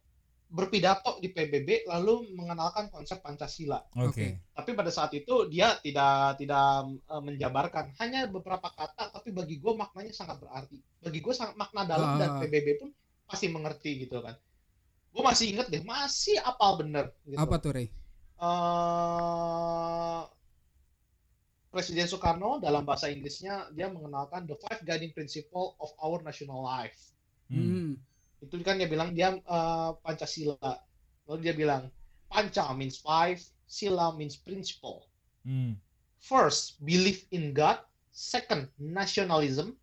berpidato di PBB lalu mengenalkan konsep Pancasila. Oke. Tapi pada saat itu dia tidak tidak eh, menjabarkan, hanya beberapa kata, tapi bagi gua maknanya sangat berarti. Bagi gua sangat makna dalam dan Ah. PBB pun pasti mengerti gitu kan. Gue masih inget deh, masih apal bener. Gitu. Apa tuh, Rey? eh Presiden Soekarno dalam bahasa Inggrisnya dia mengenalkan the five guiding principle of our national life. Hmm. Itu kan dia bilang dia eh, Pancasila. Lalu dia bilang Panca means five, Sila means principle. Hmm. First, belief in God. Second, nationalism.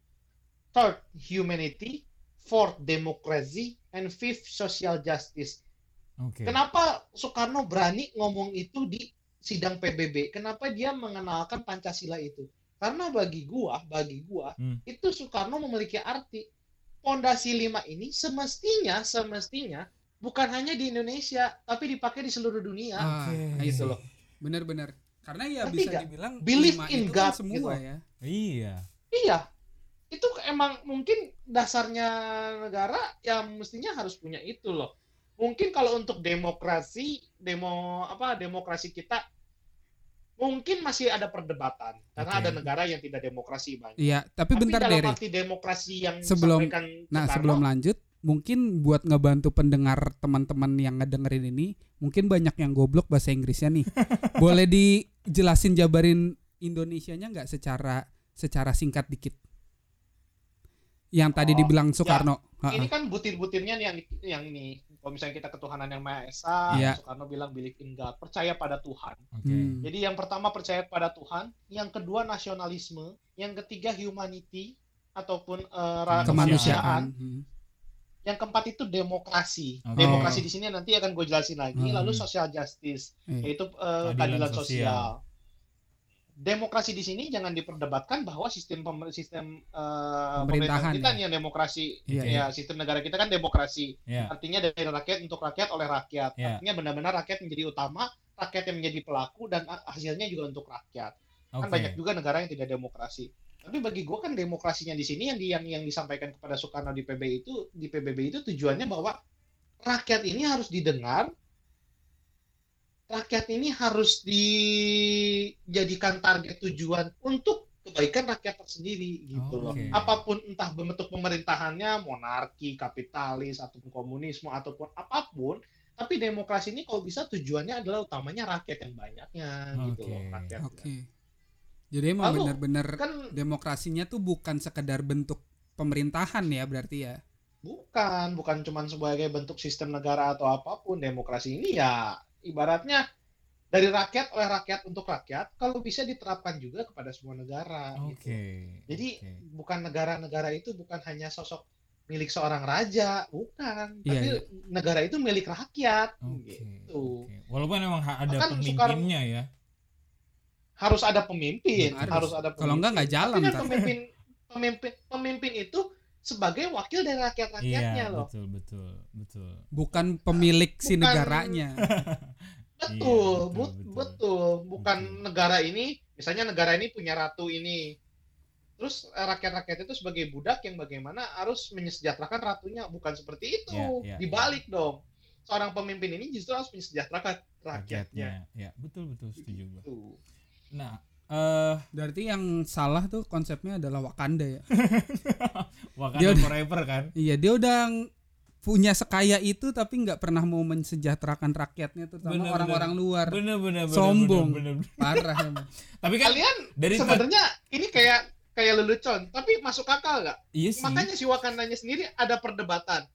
Third, humanity. Fourth, democracy. And fifth, social justice. Oke. Kenapa Soekarno berani ngomong itu di sidang PBB? Kenapa dia mengenalkan Pancasila itu? Karena bagi gua, bagi gua, Hmm. itu Soekarno memiliki arti. Pondasi lima ini semestinya, semestinya bukan hanya di Indonesia, tapi dipakai di seluruh dunia. Ah, Oke. I see. Gitu loh. Bener-bener. Karena ya Ngerti bisa nggak? dibilang Believe in itu kan God, semua gitu. ya. Iya. Iya, itu emang mungkin dasarnya negara ya mestinya harus punya itu loh. Mungkin kalau untuk demokrasi, demo apa demokrasi kita mungkin masih ada perdebatan karena Oke. ada negara yang tidak demokrasi banyak. Iya, tapi, Tapi bentar dalam arti demokrasi yang Sebelum- Nah, Soekarno, sebelum lanjut, mungkin buat ngebantu pendengar teman-teman yang ngedengerin ini, mungkin banyak yang goblok bahasa Inggrisnya nih. Boleh dijelasin jabarin Indonesianya nggak secara secara singkat dikit? Yang tadi Oh, dibilang ya. Soekarno. ini Ha-ha. kan butir-butirnya nih yang yang ini. Kalau misalnya kita ketuhanan yang Maha Esa, Iya. Soekarno bilang believe in God, percaya pada Tuhan. Oke. Hmm. Jadi yang pertama percaya pada Tuhan, yang kedua nasionalisme, yang ketiga humanity ataupun ra- Kemanusiaan. Hmm. Yang keempat itu demokrasi. Oke. Demokrasi di sini nanti akan gue jelasin lagi. Hmm. Lalu social justice, Iya. yaitu eh, Keadilan keadilan sosial. sosial. Demokrasi di sini jangan diperdebatkan bahwa sistem pemer- sistem eh, Pemerintahan, pemerintahan kita ya. yang demokrasi. Iya, ya, sistem negara kita kan demokrasi. Ya. Artinya dari rakyat untuk rakyat oleh rakyat. Iya. Artinya benar-benar rakyat menjadi utama, rakyat yang menjadi pelaku dan hasilnya juga untuk rakyat. Kan Oke. banyak juga negara yang tidak demokrasi. Tapi bagi gue kan demokrasinya di sini yang di, yang yang disampaikan kepada Soekarno di PBB itu di PBB itu tujuannya bahwa rakyat ini harus didengar, rakyat ini harus dijadikan target tujuan untuk kebaikan rakyat tersendiri gitu loh. Oke. Apa pun entah bentuk pemerintahannya monarki, kapitalis ataupun komunisme ataupun apa pun, tapi demokrasi ini kalau bisa tujuannya adalah utamanya rakyat yang banyaknya gitu Oke. loh, rakyat. Oke. Jadi emang benar-benar Kan demokrasinya tuh bukan sekedar bentuk pemerintahan ya berarti ya. Bukan, bukan cuma sebagai bentuk sistem negara atau apa pun. Demokrasi ini ya ibaratnya dari rakyat oleh rakyat untuk rakyat, kalau bisa diterapkan juga kepada semua negara. Oke. Gitu. Jadi Oke. bukan negara-negara itu bukan hanya sosok milik seorang raja, bukan. Iya, Tapi iya. negara itu milik rakyat. Oke. Gitu. oke. Walaupun emang ha- ada Bahkan pemimpinnya ya. Harus ada pemimpin, Harus. harus, ada pemimpin. Kalau enggak nggak jalan Tapi kan pemimpin, pemimpin, pemimpin itu sebagai wakil dari rakyat-rakyatnya Iya, loh. betul, betul, betul. Bukan pemilik si Bukan- negaranya. Betul, Iya, betul, betul, betul. betul. Bukan Betul. negara ini, misalnya negara ini punya ratu ini. Terus eh, rakyat-rakyat itu sebagai budak yang bagaimana harus menyejahterakan ratunya, bukan seperti itu. Iya, iya, Dibalik dong. Seorang pemimpin ini justru harus mensejahterakan rakyatnya. Ya, betul, betul, setuju. Gitu. Nah, eh Berarti yang salah tuh konsepnya adalah Wakanda ya. Wakanda Dia udah- Forever kan? Iya, dia udah punya sekaya itu tapi nggak pernah mau mensejahterakan rakyatnya terutama Bener, orang-orang luar. Bener, bener, bener. Sombong. Bener, bener, bener. Parah emang. Tapi kan Kalian dari sebenarnya ini kayak kayak lelucon, tapi masuk akal nggak? iya sih. Makanya si Wakandanya sendiri ada perdebatan.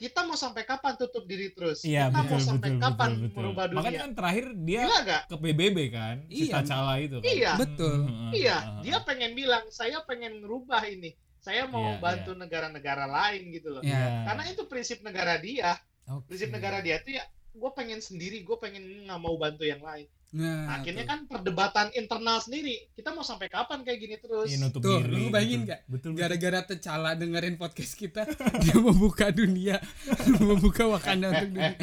Kita mau sampai kapan tutup diri terus? Iya, Kita betul, mau sampai betul, kapan betul, betul. merubah dunia? Makanya kan terakhir dia Gila ke PBB kan? Si Iya. T'Challa itu kan. Iya. Betul. Hmm, Iya, hmm, hmm. dia pengen bilang, saya pengen ngerubah ini. Saya mau Iya, bantu negara-negara lain gitu loh. Iya. Iya. Karena itu prinsip negara dia. Oke. Prinsip negara dia tuh ya, gue pengen sendiri, gue pengen nggak mau bantu yang lain. Nah, akhirnya tuh. kan perdebatan internal sendiri. Kita mau sampai kapan kayak gini terus? Nutup Tuh, diri. lu bayangin betul. nggak? Betul, betul. gara-gara T'Challa dengerin podcast kita, dia membuka dunia, membuka Wakanda untuk dunia.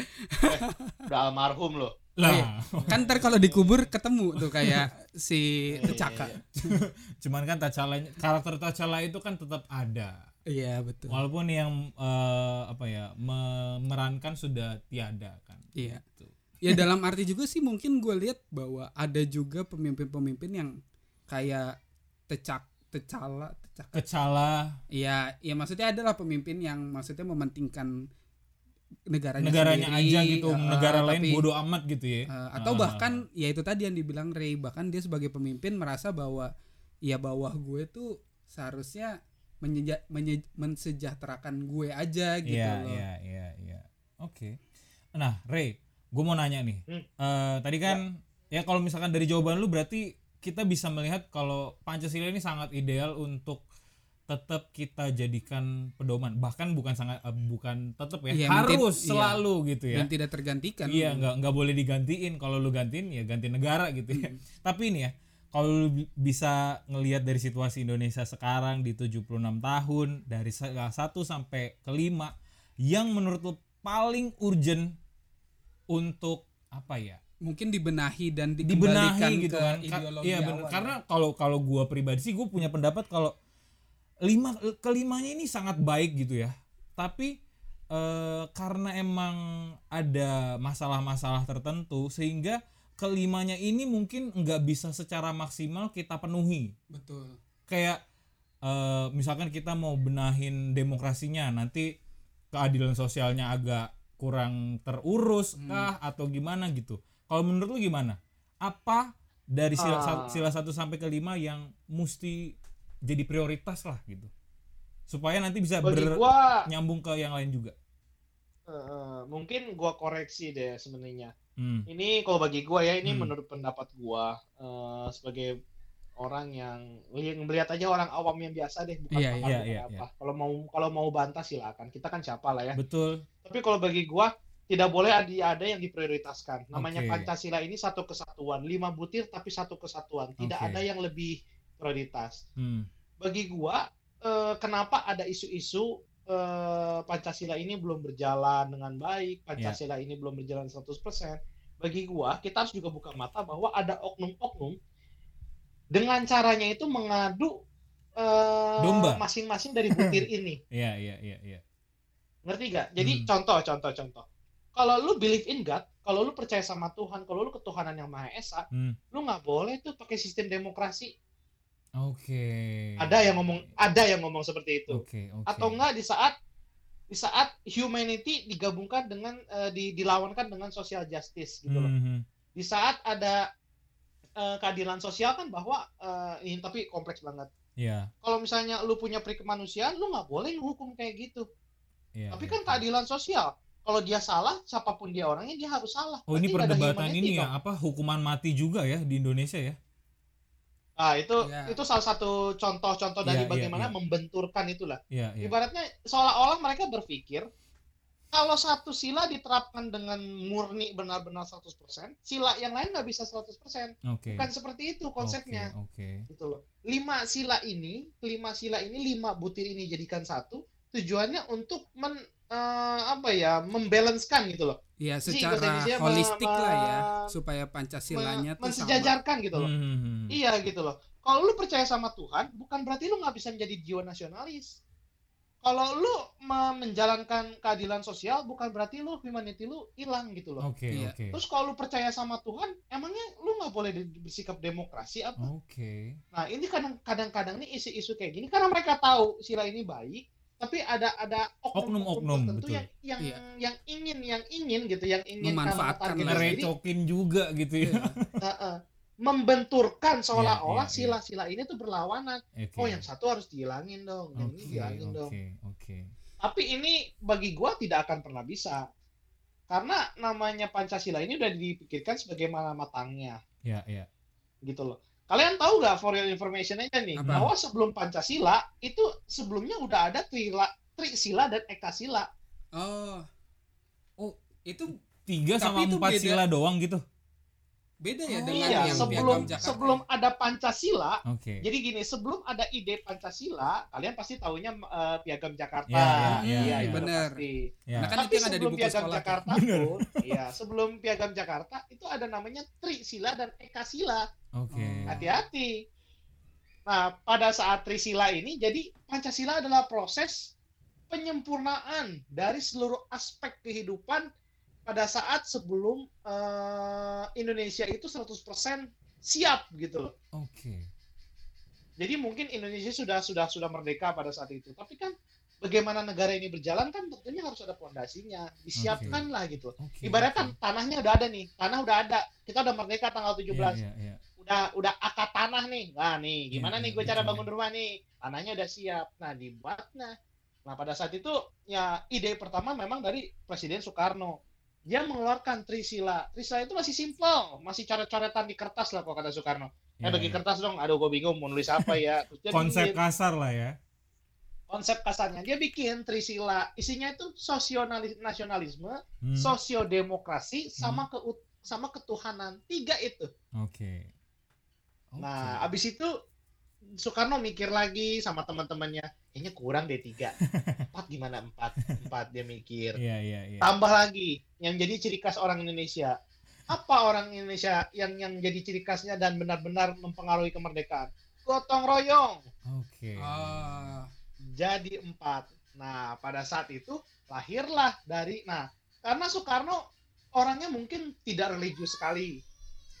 Udah almarhum loh. Lah, Kan ntar kalau dikubur ketemu tuh kayak si Iya, iya, iya. cuman kan T'Challa karakter T'Challa itu kan tetap ada. Iya betul. Walaupun yang eh, apa ya memerankan sudah tiada kan. Iya. Ya dalam arti juga sih mungkin gue lihat bahwa ada juga pemimpin-pemimpin yang kayak Tecak T'Challa, T'Chaka. Kecala Iya, ya maksudnya adalah pemimpin yang maksudnya mementingkan negaranya negaranya sendiri, aja gitu, eh, negara lain tapi- bodoh amat gitu ya. Eh, atau Ah. bahkan ya itu tadi yang dibilang Ray bahkan dia sebagai pemimpin merasa bahwa ya bawah gue tuh seharusnya menyeja- menye- mensejahterakan gue aja gitu Iya, loh. iya, iya, iya. Oke. Nah, Ray, gue mau nanya nih. Hmm. Eh, tadi kan ya kalau misalkan dari jawaban lu berarti kita bisa melihat kalau Pancasila ini sangat ideal untuk tetap kita jadikan pedoman. Bahkan bukan sangat eh, bukan tetap ya, nanti- harus iya. selalu gitu ya. Dan tidak tergantikan. Iya, nggak nggak boleh digantiin. Kalau lu gantiin ya ganti negara gitu ya. Hmm. Tapi ini ya, kalau lu bi- bisa ngelihat dari situasi Indonesia sekarang di 76 tahun dari sa- 1 sampai ke 5 yang menurut lu paling urgent untuk apa ya? Mungkin dibenahi dan dikembalikan dibenahi gitu kan Ka- ideologi iya awal. bener karena kalau kalau gua pribadi sih gue punya pendapat kalau lima kelimanya ini sangat baik gitu ya tapi eh, karena emang ada masalah-masalah tertentu sehingga kelimanya ini mungkin nggak bisa secara maksimal kita penuhi betul kayak eh, misalkan kita mau benahin demokrasinya nanti keadilan sosialnya agak kurang terurus Hmm. kah atau gimana gitu kalau menurut lu gimana apa dari sila, Ah. sila 1 sampai ke 5 yang mesti jadi prioritas lah gitu supaya nanti bisa Bagi ber- gua nyambung ke yang lain juga eh, mungkin gua koreksi deh sebenarnya. hmm. Ini kalau bagi gua ya ini Hmm. menurut pendapat gua eh, sebagai orang yang yang melihat aja orang awam yang biasa deh bukan iya, bukan iya, apa. Kalau mau kalau mau bantah silakan. Kita kan siapa lah ya. betul Tapi kalau bagi gua tidak boleh ada ada yang diprioritaskan. Namanya Oke. Pancasila ini satu kesatuan, lima butir tapi satu kesatuan. Tidak Oke. ada yang lebih prioritas. hmm. Bagi gua eh, kenapa ada isu-isu eh, Pancasila ini belum berjalan dengan baik, Pancasila ini belum berjalan 100%. Bagi gua kita harus juga buka mata bahwa ada oknum-oknum dengan caranya itu mengadu Domba. masing-masing dari butir ini. iya iya iya iya Ngerti gak? Jadi Hmm. contoh, contoh, contoh. Kalau lu believe in God, kalau lu percaya sama Tuhan, kalau lu ketuhanan yang Maha Esa, Hmm. lu nggak boleh tuh pakai sistem demokrasi. oke Ada yang ngomong, ada yang ngomong seperti itu. oke oke Atau enggak di saat di saat humanity digabungkan dengan eh, di, dilawankan dengan social justice gitu loh. Hmm, hmm. Di saat ada eh, keadilan sosial kan bahwa eh, ini tapi kompleks banget. Iya, Kalau misalnya lu punya peri kemanusiaan, lu nggak boleh hukum kayak gitu. iya, Tapi iya, kan iya. keadilan sosial. Kalau dia salah, siapa pun dia orangnya dia harus salah. Oh ini Berarti ada perdebatan ini ya dong. apa hukuman mati juga ya di Indonesia ya? Ah itu Iya. itu salah satu contoh-contoh Iya, dari iya, bagaimana iya. membenturkan itulah. Iya iya. Ibaratnya seolah-olah mereka berpikir kalau satu sila diterapkan dengan murni benar-benar 100%, sila yang lain nggak bisa 100%. Oke. Bukan seperti itu konsepnya. Oke. Gitu loh. Lima sila ini, lima sila ini, lima butir ini jadikan satu, tujuannya untuk men eh, apa ya, membalancekan gitu loh. ya Jadi, secara Indonesia holistik lah ya supaya Pancasilanya Me- tuh sama mensejajarkan gitu loh. Hmm, hmm, hmm. Iya gitu loh. Kalau lu percaya sama Tuhan, bukan berarti lu nggak bisa menjadi jiwa nasionalis. Kalau lu me- menjalankan keadilan sosial, bukan berarti lu humanity lu hilang gitu loh. Oke Iya. oke. Terus kalau lu percaya sama Tuhan, emangnya lu nggak boleh bersikap demokrasi apa? Oke. Nah ini kadang- kadang-kadang nih isu-isu kayak gini, karena mereka tahu sila ini baik, tapi ada ada Oknum-oknum, tertentu betul. yang yang Iya. yang ingin yang ingin gitu, yang ingin Memanfaatkan Ngerecokin juga gitu ya. Iya. Heeh. Membenturkan seolah-olah Iya, iya, iya. sila-sila ini tuh berlawanan. Oke. Oh, yang satu harus dihilangin dong, yang ini Oke dihilangin dong. oke oke. Tapi ini bagi gua tidak akan pernah bisa. Karena namanya Pancasila ini udah dipikirkan sebagaimana matangnya, Ya ya. gitu loh. Kalian tahu nggak for your information aja nih, Apa? bahwa sebelum Pancasila itu sebelumnya udah ada trila, trisila dan ekasila. oh oh itu Tiga Tapi sama itu empat beda. sila doang gitu. Beda ya Oh, dengan iya, yang sebelum piagam Jakarta sebelum ya? ada Pancasila, Oke. jadi gini, sebelum ada ide Pancasila, kalian pasti tahunya eh, Piagam Jakarta. Ya, ya, ya, Iya, ya, benar. pasti. Ya. Nah, kan itu Tapi yang ada di sebelum buku Piagam sekolah. Jakarta pun, iya, sebelum Piagam Jakarta itu ada namanya Trisila dan Ekasila. Oke. Oh. Hati-hati. Nah, pada saat Trisila ini, jadi Pancasila adalah proses penyempurnaan dari seluruh aspek kehidupan pada saat sebelum eh, Indonesia itu 100% siap gitu loh. Oke. Jadi mungkin Indonesia sudah sudah sudah merdeka pada saat itu. Tapi kan bagaimana negara ini berjalan kan tentunya harus ada pondasinya. Disiapkan lah gitu. Oke. Ibaratnya kan oke. tanahnya udah ada nih. Tanah udah ada. Kita udah merdeka tanggal 17. Iya, iya, iya. Udah udah akad tanah nih. Nah, nih gimana Iya, nih iya, gue cara betul. bangun rumah nih? Tanahnya udah siap. Nah, dibuat nah. Nah, pada saat itu ya ide pertama memang dari Presiden Soekarno. Dia mengeluarkan Trisila. Trisila itu masih simpel, masih coret-coretan di kertas lah kalau kata Soekarno. Eh Iya, bagi iya. kertas dong, aduh gue bingung mau nulis apa ya. Terus Konsep bikin kasar lah ya. konsep kasarnya dia bikin Trisila. Isinya itu sosionalis nasionalisme, Hmm, sosiodemokrasi sama ke sama ketuhanan. Tiga itu. Oke. Oke. Nah, abis itu Soekarno mikir lagi sama teman-temannya, kayaknya kurang deh tiga. Empat gimana empat? Empat dia mikir. Iya, iya, iya. Tambah lagi yang jadi ciri khas orang Indonesia. Apa orang Indonesia yang yang jadi ciri khasnya dan benar-benar mempengaruhi kemerdekaan? gotong royong Oke. Ah, jadi empat. Nah, pada saat itu lahirlah dari nah karena Soekarno orangnya mungkin tidak religius sekali.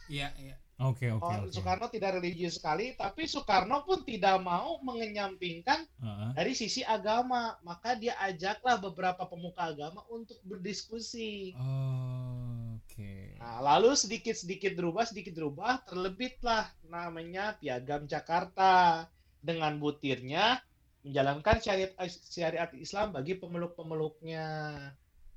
iya iya. Oke oke Oh, oke. Soekarno tidak religius sekali, tapi Soekarno pun tidak mau mengenyampingkan Heeh. dari sisi agama. Maka dia ajaklah beberapa pemuka agama untuk berdiskusi. Oh, Oke. Nah, lalu sedikit-sedikit berubah, sedikit berubah, terlebitlah namanya Piagam Jakarta dengan butirnya menjalankan syariat syariat Islam bagi pemeluk-pemeluknya.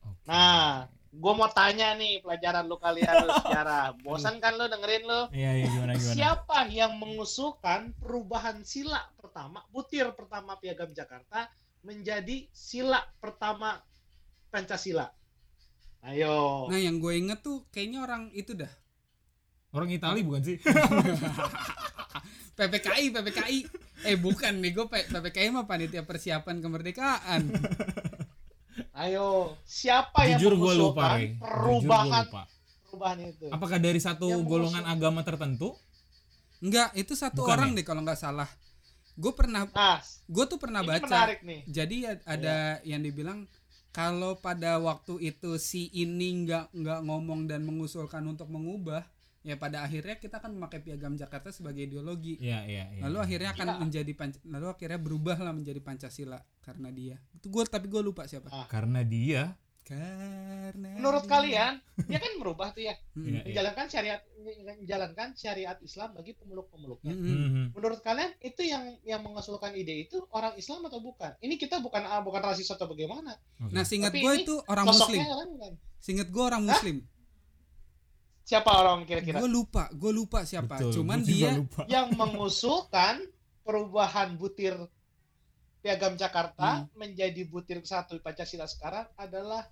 Oke. Nah, Gue mau tanya nih pelajaran lu kalian lu sejarah. Bosan kan lu dengerin lu? Iya iya gimana gimana. Siapa yang mengusulkan perubahan sila pertama, butir pertama Piagam Jakarta menjadi sila pertama Pancasila? Ayo. Nah yang gue inget tuh kayaknya orang itu dah Orang Itali bukan sih? PPKI PPKI eh bukan nih gue PPKI mah panitia persiapan kemerdekaan Ayo, siapa yang Jujur gue lupa, mengusulkan Rey. Jujur gua perubahan lupa. perubahan itu? Apakah dari satu Yang golongan agama tertentu? enggak itu satu Bukan orang ya? deh kalau nggak salah gue pernah Nah, gue tuh pernah baca menarik nih. jadi a- ada yang dibilang kalau pada waktu itu si ini nggak nggak ngomong dan mengusulkan untuk mengubah ya pada akhirnya kita akan memakai piagam Jakarta sebagai ideologi Iya iya iya. lalu akhirnya akan Iya. menjadi Panc- lalu akhirnya berubahlah menjadi Pancasila karena dia itu gue tapi gue lupa siapa Ah. karena dia karena Menurut dia- kalian, dia kan merubah tuh ya, Mm-mm. Iya, iya. menjalankan syariat menjalankan syariat Islam bagi pemeluk-pemeluknya. Mm-mm. Mhm. Menurut kalian itu yang yang mengusulkan ide itu orang Islam atau bukan? Ini kita bukan ah, bukan rasis atau bagaimana? Oke. nah Tapi gue itu orang muslim kan seingat gue orang muslim Siapa orang kira-kira gue lupa gue lupa siapa Betul, cuman dia lupa. yang mengusulkan perubahan butir Piagam Jakarta menjadi butir satu Pancasila sekarang adalah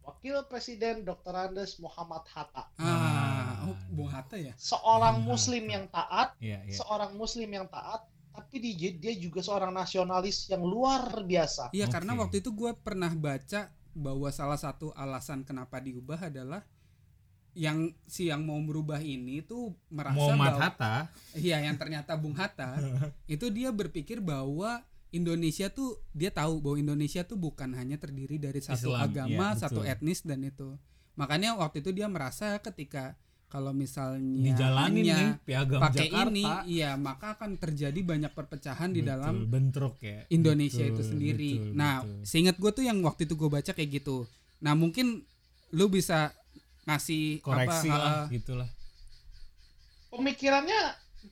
Wakil Presiden Dr. Andes Muhammad Hatta. ah oh, Bung Hatta ya Seorang Hmm. muslim yang taat, Iya iya. seorang muslim yang taat, tapi dia, dia juga seorang nasionalis yang luar biasa. Iya karena Oke. waktu itu gue pernah baca bahwa salah satu alasan kenapa diubah adalah yang si yang mau merubah ini tuh merasa Muhammad bahwa Hatta. iya yang ternyata Bung Hatta itu dia berpikir bahwa Indonesia tuh dia tahu bahwa Indonesia tuh bukan hanya terdiri dari satu Islam, agama, iya, satu etnis dan itu. Makanya waktu itu dia merasa ketika kalau misalnya Dijalanin hanya nih piagam pakai Jakarta. ini, iya maka akan terjadi banyak perpecahan di Betul, dalam bentrok ya. Indonesia Betul, itu sendiri. betul, nah, betul. seingat gue tuh yang waktu itu gue baca kayak gitu. Nah, mungkin lu bisa ngasih koreksi apa, lah uh, gitulah. Pemikirannya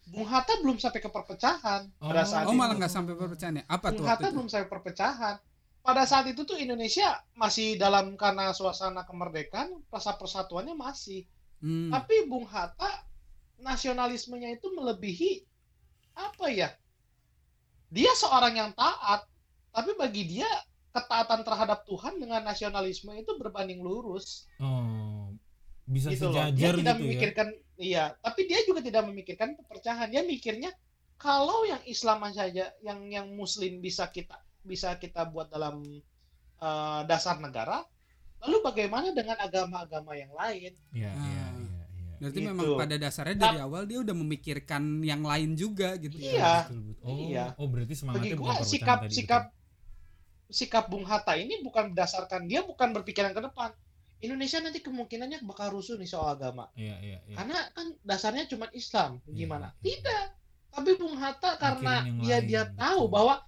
Bung Hatta belum sampai ke perpecahan pada Oh, saat oh itu. malah nggak sampai perpecahan ya? Apa tuh Bung waktu Hatta itu? belum sampai perpecahan. Pada saat itu tuh Indonesia masih dalam karena suasana kemerdekaan, rasa persatuannya masih. Hmm. Tapi Bung Hatta nasionalismenya itu melebihi apa ya? Dia seorang yang taat, tapi bagi dia ketaatan terhadap Tuhan dengan nasionalisme itu berbanding lurus. Oh, bisa gitu loh. Dia sejajar tidak gitu ya. memikirkan iya, tapi dia juga tidak memikirkan perpecahan. Dia mikirnya kalau yang Islam saja, yang yang Muslim bisa kita bisa kita buat dalam eh, dasar negara, lalu bagaimana dengan agama-agama yang lain? Iya, Ah. iya, iya, iya. Berarti gitu. memang pada dasarnya dari awal dia udah memikirkan yang lain juga gitu. Iya. Betul, betul. Oh, Iya. oh berarti semangatnya Bagi bukan gua sikap tadi, sikap sikap Bung Hatta ini bukan berdasarkan dia bukan berpikiran ke depan. Indonesia nanti kemungkinannya bakal rusuh nih soal agama. Iya, iya, iya. Karena kan dasarnya cuma Islam. Iya, Gimana? iya. Tidak. Tapi Bung Hatta karena dia lain, dia tahu bahwa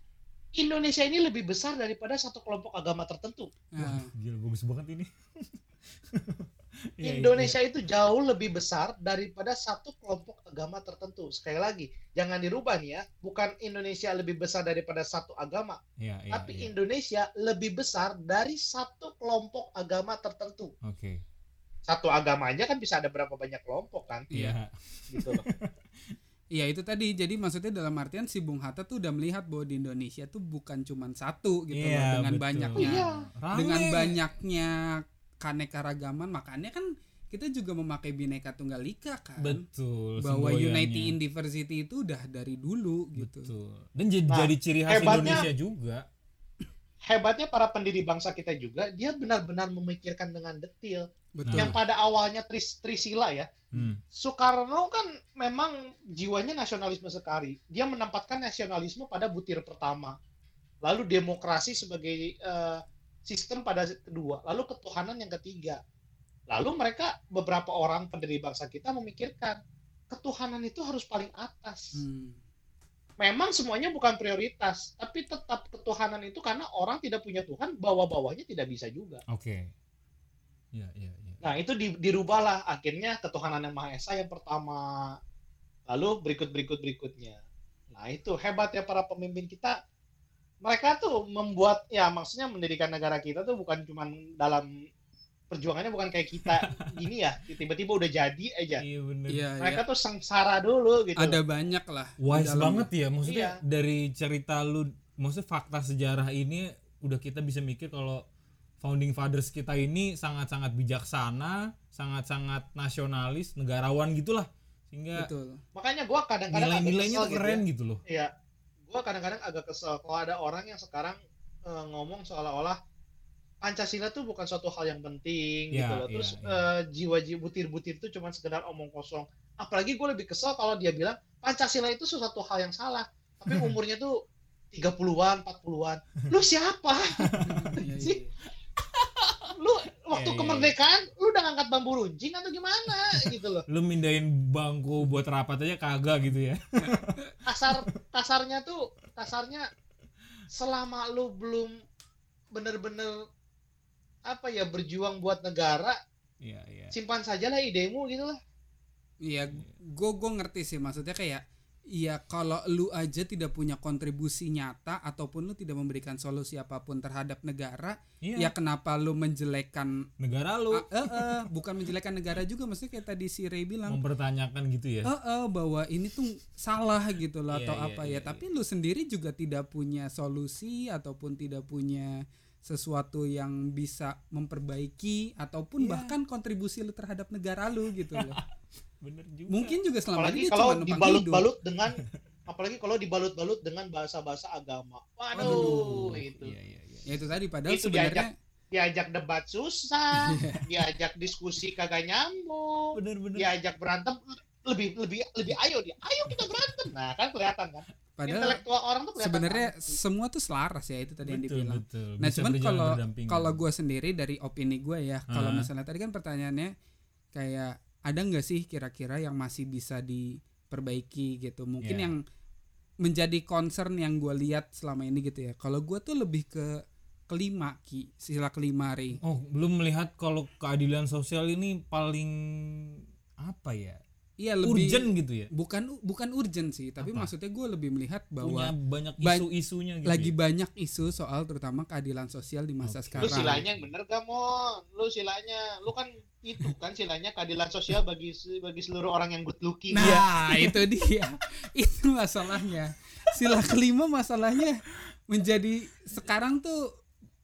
Indonesia ini lebih besar daripada satu kelompok agama tertentu. Wah, gila bagus banget ini. Iya, iya, Indonesia itu jauh lebih besar daripada satu kelompok agama tertentu. Sekali lagi, jangan dirubah nih ya. Bukan Indonesia lebih besar daripada satu agama, Iya, iya, tapi iya. Indonesia lebih besar dari satu kelompok agama tertentu. Oke. Satu agama aja kan bisa ada berapa banyak kelompok kan? Iya. Gitu loh. Iya itu tadi. Jadi maksudnya dalam artian si Bung Hatta tuh udah melihat bahwa di Indonesia tuh bukan cuma satu gitu loh Iya, dengan betul. banyaknya Iya. Rame. dengan banyaknya keanekaragaman makanya kan kita juga memakai bineka tunggal ika kan betul bahwa unity in diversity itu udah dari dulu gitu betul dan jadi, Nah, jadi ciri khas hebatnya- Indonesia juga Hebatnya para pendiri bangsa kita juga, dia benar-benar memikirkan dengan detil. betul yang pada awalnya Tris, Trisila ya. Hmm. Soekarno kan memang jiwanya nasionalisme sekali. Dia menempatkan nasionalisme pada butir pertama. Lalu demokrasi sebagai eh, sistem pada kedua. Lalu ketuhanan yang ketiga. Lalu mereka beberapa orang pendiri bangsa kita memikirkan ketuhanan itu harus paling atas. Hmm. Memang semuanya bukan prioritas, tapi tetap ketuhanan itu karena orang tidak punya Tuhan, bawah-bawahnya tidak bisa juga. Oke. Iya, iya, iya. Nah, itu di- dirubahlah akhirnya ketuhanan yang Maha Esa yang pertama. Lalu berikut-berikut berikutnya. Nah, itu hebat ya para pemimpin kita. Mereka tuh membuat ya maksudnya mendirikan negara kita tuh bukan cuman dalam perjuangannya bukan kayak kita gini ya, tiba-tiba udah jadi aja. Iya bener. iya Mereka iya. tuh sengsara dulu gitu. ada banyak lah Wise banget ya maksudnya Iya. dari cerita lu maksudnya fakta sejarah ini udah kita bisa mikir kalau founding fathers kita ini sangat-sangat bijaksana, sangat-sangat nasionalis, negarawan gitulah. Sehingga betul Makanya gua kadang-kadang nilai-nilainya gitu keren ya. gitu loh. Iya, gua kadang-kadang agak kesel kalau ada orang yang sekarang eh, ngomong seolah-olah Pancasila tuh bukan suatu hal yang penting Iya, gitu loh. iya, Terus iya. eh, jiwa-jiwa butir-butir itu cuma sekedar omong kosong. Apalagi gue lebih kesel kalau dia bilang Pancasila itu sesuatu hal yang salah, tapi umurnya tuh 30-an, 40-an. Lu siapa? Iya, iya, Sih. Lu waktu Iya, iya, kemerdekaan lu udah ngangkat bambu runcing atau gimana gitu loh. Lu mindahin bangku buat rapat aja kagak gitu ya. kasar kasarnya tuh kasarnya selama lu belum bener-bener apa ya berjuang buat negara Iya, iya. simpan sajalah idemu gitu lah Iya, gue gue ngerti sih maksudnya kayak Iya kalau lu aja tidak punya kontribusi nyata ataupun lu tidak memberikan solusi apa pun terhadap negara, Iya. ya kenapa lu menjelekkan Negara lu Ah, eh, eh, bukan menjelekkan negara juga maksudnya kayak tadi si Ray bilang mempertanyakan gitu ya. eh, eh, bahwa ini tuh salah gitu loh Iya, atau iya, apa iya, ya tapi lu sendiri juga tidak punya solusi ataupun tidak punya sesuatu yang bisa memperbaiki ataupun Iya. bahkan kontribusi lu terhadap negara lu gitu loh Bener juga. mungkin juga selama apalagi ini kalau dibalut-balut dengan apalagi kalau dibalut-balut dengan bahasa-bahasa agama waduh Aduh. itu Iya, iya, iya. ya itu tadi padahal Itu sebenarnya diajak debat susah diajak diskusi kagak nyambung Bener, bener. diajak berantem lebih lebih lebih ayo dia ayo kita berantem nah kan kelihatan kan padahal intelektual orang tuh kelihatan sebenarnya banget. semua tuh selaras ya itu tadi yang betul, dibilang betul. Nah, Bisa cuman kalau kalau gue sendiri dari opini gue ya, kalau misalnya tadi kan pertanyaannya kayak ada nggak sih kira-kira yang masih bisa diperbaiki gitu? Mungkin Iya. yang menjadi concern yang gue lihat selama ini gitu ya. Kalau gue tuh lebih ke kelima ki sila kelima ri. Oh, belum melihat kalau keadilan sosial ini paling apa ya? Iya lebih Urgent gitu ya. bukan bukan urgent sih, tapi Apa? maksudnya gue lebih melihat Punya bahwa banyak ba- isu-isunya gitu. lagi ya. banyak isu soal terutama keadilan sosial di masa lu sekarang. silanya yang bener gak mon lu silanya lu kan itu kan silanya keadilan sosial bagi bagi seluruh orang yang good looking Nah, itu dia. itu masalahnya. Sila kelima masalahnya menjadi sekarang tuh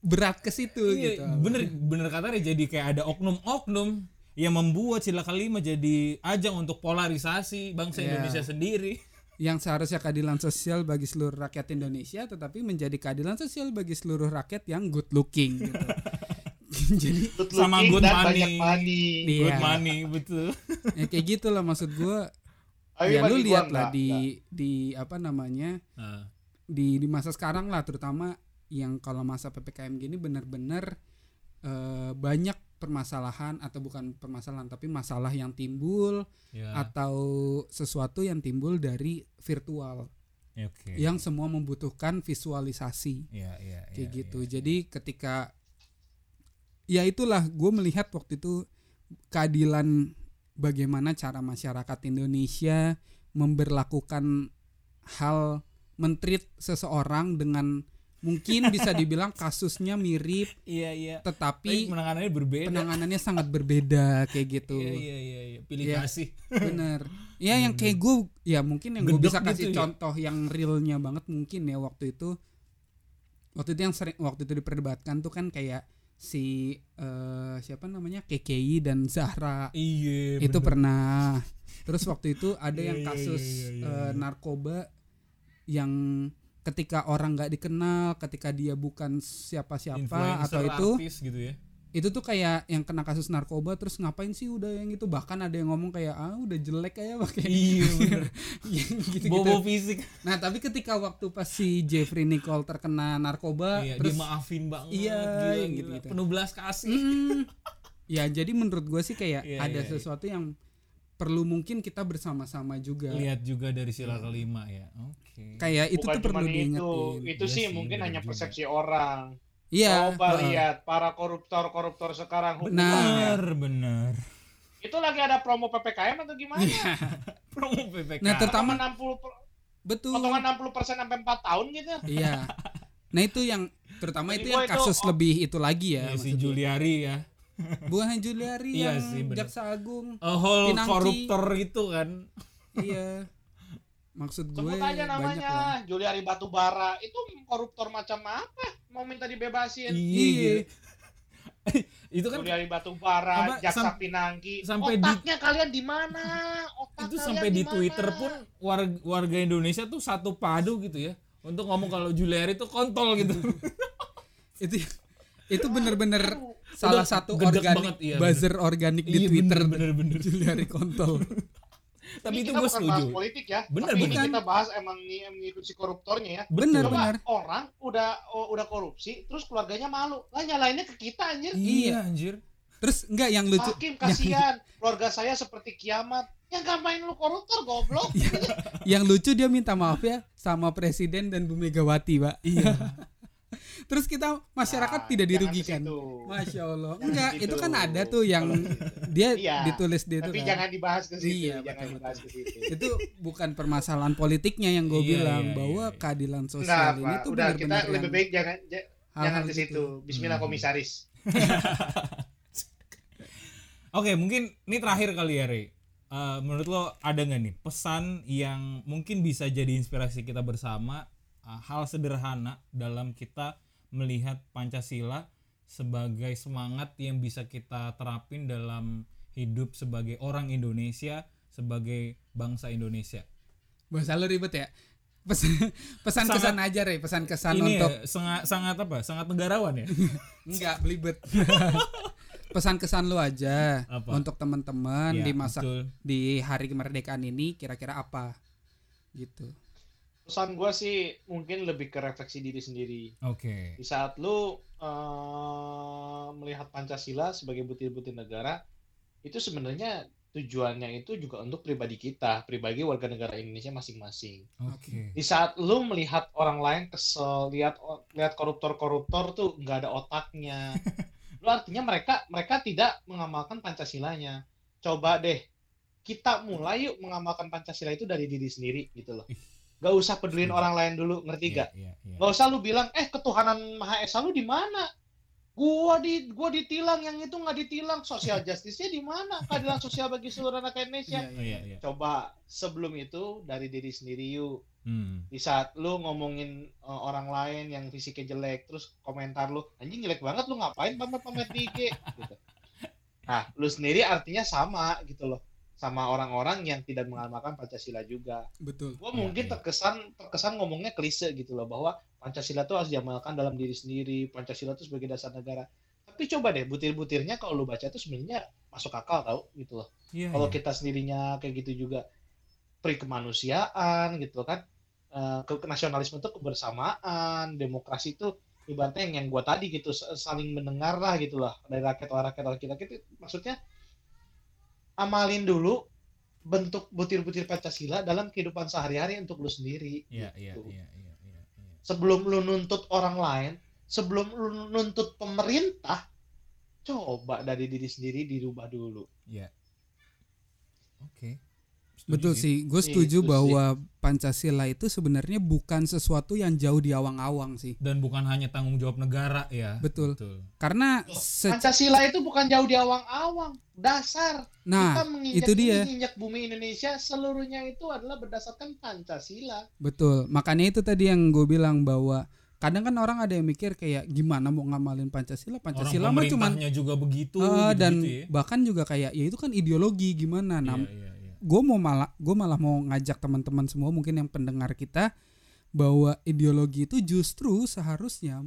berat ke situ gitu. Iya, bener bener kata jadi kayak ada oknum-oknum yang membuat sila kelima jadi ajang untuk polarisasi bangsa Iya. Indonesia sendiri. Yang seharusnya keadilan sosial bagi seluruh rakyat Indonesia tetapi menjadi keadilan sosial bagi seluruh rakyat yang good looking gitu. jadi good Sama looking good dan money. banyak money Iya. Good money, betul. ya kayak gitu lah maksud gua. Tapi ya lu lihat lah enggak, di enggak. di apa namanya Nah, di di masa sekarang lah terutama yang kalau masa ppkm gini benar-benar eh, banyak permasalahan atau bukan permasalahan tapi masalah yang timbul ya. atau sesuatu yang timbul dari virtual ya, Oke. yang semua membutuhkan visualisasi Iya, iya, kayak iya, gitu iya. jadi ketika ya itulah gue melihat waktu itu keadilan bagaimana cara masyarakat Indonesia memberlakukan hal mentreat seseorang dengan mungkin bisa dibilang kasusnya mirip Iya, iya. tetapi Tapi penanganannya berbeda. penanganannya sangat berbeda kayak gitu Iya, iya, iya, iya. Pilih Iya. kasih. bener ya yang kayak gue ya mungkin yang gue bisa kasih gitu ya? contoh yang realnya banget mungkin ya waktu itu waktu itu yang sering waktu itu diperdebatkan tuh kan kayak si eh, siapa namanya KKI dan Zahra Iya. itu bener. pernah terus waktu itu ada Iya, yang iya, kasus iya, iya, eh, iya. narkoba yang ketika orang nggak dikenal ketika dia bukan siapa-siapa atau itu gitu ya. itu tuh kayak yang kena kasus narkoba terus ngapain sih udah yang itu bahkan ada yang ngomong kayak ah udah jelek kayak pakai iya bener. gitu bobo fisik Nah tapi ketika waktu pas si Jeffrey Nicole terkena narkoba iya, terus dimaafin banget Iya, gila, yang gila. gitu-gitu. penuh belas kasih Mm. ya jadi menurut gue sih kayak Iya, ada iya, iya. sesuatu yang perlu mungkin kita bersama-sama juga. lihat juga dari sila kelima ya oke Kayak itu Bukan tuh perlu cuman itu, diingetin. itu Iya sih sih, mungkin bener hanya juga. persepsi orang. Iya. Coba heeh. lihat para koruptor-koruptor sekarang Benar. hukumannya. benar benar Itu lagi ada promo PPKM atau gimana? promo PPK Nah, terutama Potongan 60 per- betul. potongan 60 persen sampai 4 tahun gitu. Iya. Nah itu yang terutama Jadi itu yang itu- kasus oh. lebih itu lagi ya. Iya, si maksudnya. Juliari ya Bukan Juliari Iya yang sih, bener. jaksa agung. a whole Pinangki. koruptor itu kan iya. Maksud gue Sebut aja namanya Juliari Batubara. Itu koruptor macam apa? Mau minta dibebasin. iya itu kan Juliari Batubara, Apa, Jaksa sam- Pinangki. sampai di- Otaknya kalian di mana? Otak itu sampai di? Twitter pun warga, warga Indonesia tuh satu padu gitu ya untuk ngomong kalau Juliari itu kontol gitu. itu itu bener-bener salah satu organik banget, iya, buzzer organik di Iya, Twitter bener, bener, bener. Juliari kontol. Tapi ini itu gue bukan setuju. bahas politik ya. Bener, tapi bener. ini kita bahas emang nih yang mengikuti koruptornya ya. Bener Betul. Coba bener. orang udah oh, udah korupsi terus keluarganya malu. Lah nyalainnya ke kita anjir. Iya anjir. Terus enggak yang lucu Hakim kasihan. Keluarga saya seperti kiamat. Ya ngapain lu koruptor goblok? yang lucu dia minta maaf ya sama presiden dan Bu Megawati, Pak. Iya. Terus kita masyarakat Nah, tidak dirugikan. Masya Allah. Jangan Enggak, gitu. itu kan ada tuh yang dia Iya. ditulis di itu Tapi kan. jangan dibahas ke situ, Iya, jangan betul, dibahas ke situ. Itu bukan permasalahan politiknya yang gue Iya, bilang iya, bahwa iya, iya. keadilan Enggak, sosial ini Pak. tuh Udah kita benar-benar lebih baik jangan j- jangan ke gitu. situ. Bismillah Hmm. komisaris. Oke, mungkin ini terakhir kali ya, Rey. Eh, menurut lo ada nggak nih pesan yang mungkin bisa jadi inspirasi kita bersama eh, hal sederhana dalam kita melihat Pancasila sebagai semangat yang bisa kita terapin dalam hidup sebagai orang Indonesia, sebagai bangsa Indonesia. Bahasa lu ribet ya. Pesan pesan kesan aja Re, pesan kesan Ini untuk ya, sangat sangat apa? Sangat negarawan ya. enggak belibet. pesan kesan lu aja Apa? untuk teman-teman Iya, di masa betul. di hari kemerdekaan ini kira-kira apa gitu. Pesan gua sih mungkin lebih ke refleksi diri sendiri. Oke. Di saat lu eh, melihat Pancasila sebagai butir-butir negara, itu sebenarnya tujuannya itu juga untuk pribadi kita, pribadi warga negara Indonesia masing-masing. Oke. Di saat lu melihat orang lain kesel, lihat lihat koruptor-koruptor tuh nggak ada otaknya. lu artinya mereka mereka tidak mengamalkan Pancasilanya. Coba deh kita mulai yuk mengamalkan Pancasila itu dari diri sendiri gitu loh. Gak usah pedulin orang lain dulu, ngerti Iya, gak? iya, iya. Gak usah lu bilang, eh ketuhanan Maha Esa lu di mana? Gua di gua ditilang, yang itu nggak ditilang. Social justice-nya di mana? Keadilan sosial bagi seluruh rakyat Indonesia. Oh, iya, iya. Coba sebelum itu dari diri sendiri yuk. Hmm. Di saat lu ngomongin uh, orang lain yang fisiknya jelek, terus komentar lu, anjing jelek banget lu ngapain pamer-pamer di IG gitu. Nah, lu sendiri artinya sama gitu loh. Sama orang-orang yang tidak mengamalkan Pancasila juga Betul. gue mungkin iya. terkesan terkesan ngomongnya klise gitu loh bahwa Pancasila itu harus diamalkan dalam diri sendiri Pancasila itu sebagai dasar negara tapi coba deh butir-butirnya kalau lu baca itu sebenarnya masuk akal tau gitu loh Iya, kalau iya. kita sendirinya kayak gitu juga pri kemanusiaan gitu kan Eh, ke nasionalisme itu kebersamaan demokrasi itu ibaratnya yang, yang gua tadi gitu saling mendengar lah gitu lah dari rakyat rakyat rakyat kita maksudnya amalin dulu bentuk butir-butir Pancasila dalam kehidupan sehari-hari untuk lu sendiri. Iya, iya, gitu. iya, iya, iya, iya. Sebelum lu nuntut orang lain, sebelum lu nuntut pemerintah, coba dari diri sendiri dirubah dulu. Iya. Oke. Setuju Betul sih, gue setuju Itu sih. bahwa Pancasila itu sebenarnya bukan sesuatu yang jauh di awang-awang sih. Dan bukan hanya tanggung jawab negara ya. Betul. Betul. Karena se- Pancasila itu bukan jauh di awang-awang, dasar. kita nah, menginjak itu dia. menginjak bumi Indonesia seluruhnya itu adalah berdasarkan Pancasila. betul. Makanya itu tadi yang gue bilang bahwa kadang kan orang ada yang mikir kayak gimana mau ngamalin Pancasila? Pancasila mah cuman juga begitu Ah, dan gitu-gitu ya. bahkan juga kayak ya itu kan ideologi gimana. Nah, Iya, iya, iya. Gue mau malah gue malah mau ngajak teman-teman semua mungkin yang pendengar kita bahwa ideologi itu justru seharusnya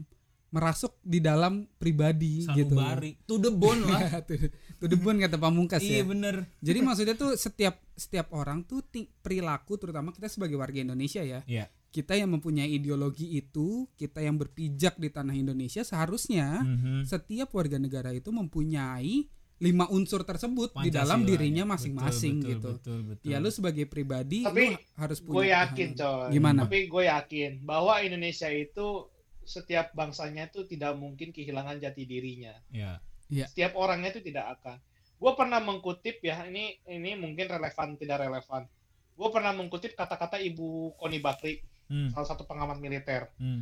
merasuk di dalam pribadi gitu. Sanubari to the bone lah Tuh debon kata pamungkas iya ya. bener Jadi maksudnya tuh setiap setiap orang tuh perilaku terutama kita sebagai warga Indonesia ya. Iya. Kita yang mempunyai ideologi itu, kita yang berpijak di tanah Indonesia seharusnya Mhm. setiap warga negara itu mempunyai lima unsur tersebut di dalam Pancasila. dirinya masing-masing betul, gitu. betul, betul. Ya lu sebagai pribadi Tapi lu harus punya gue yakin coy Gimana? tapi gue yakin bahwa Indonesia itu setiap bangsanya itu tidak mungkin kehilangan jati dirinya ya Iya. setiap orangnya itu tidak akan gue pernah mengkutip ya ini ini mungkin relevan tidak relevan gue pernah mengkutip kata-kata ibu Koni Bakri Hmm, salah satu pengamat militer hmm,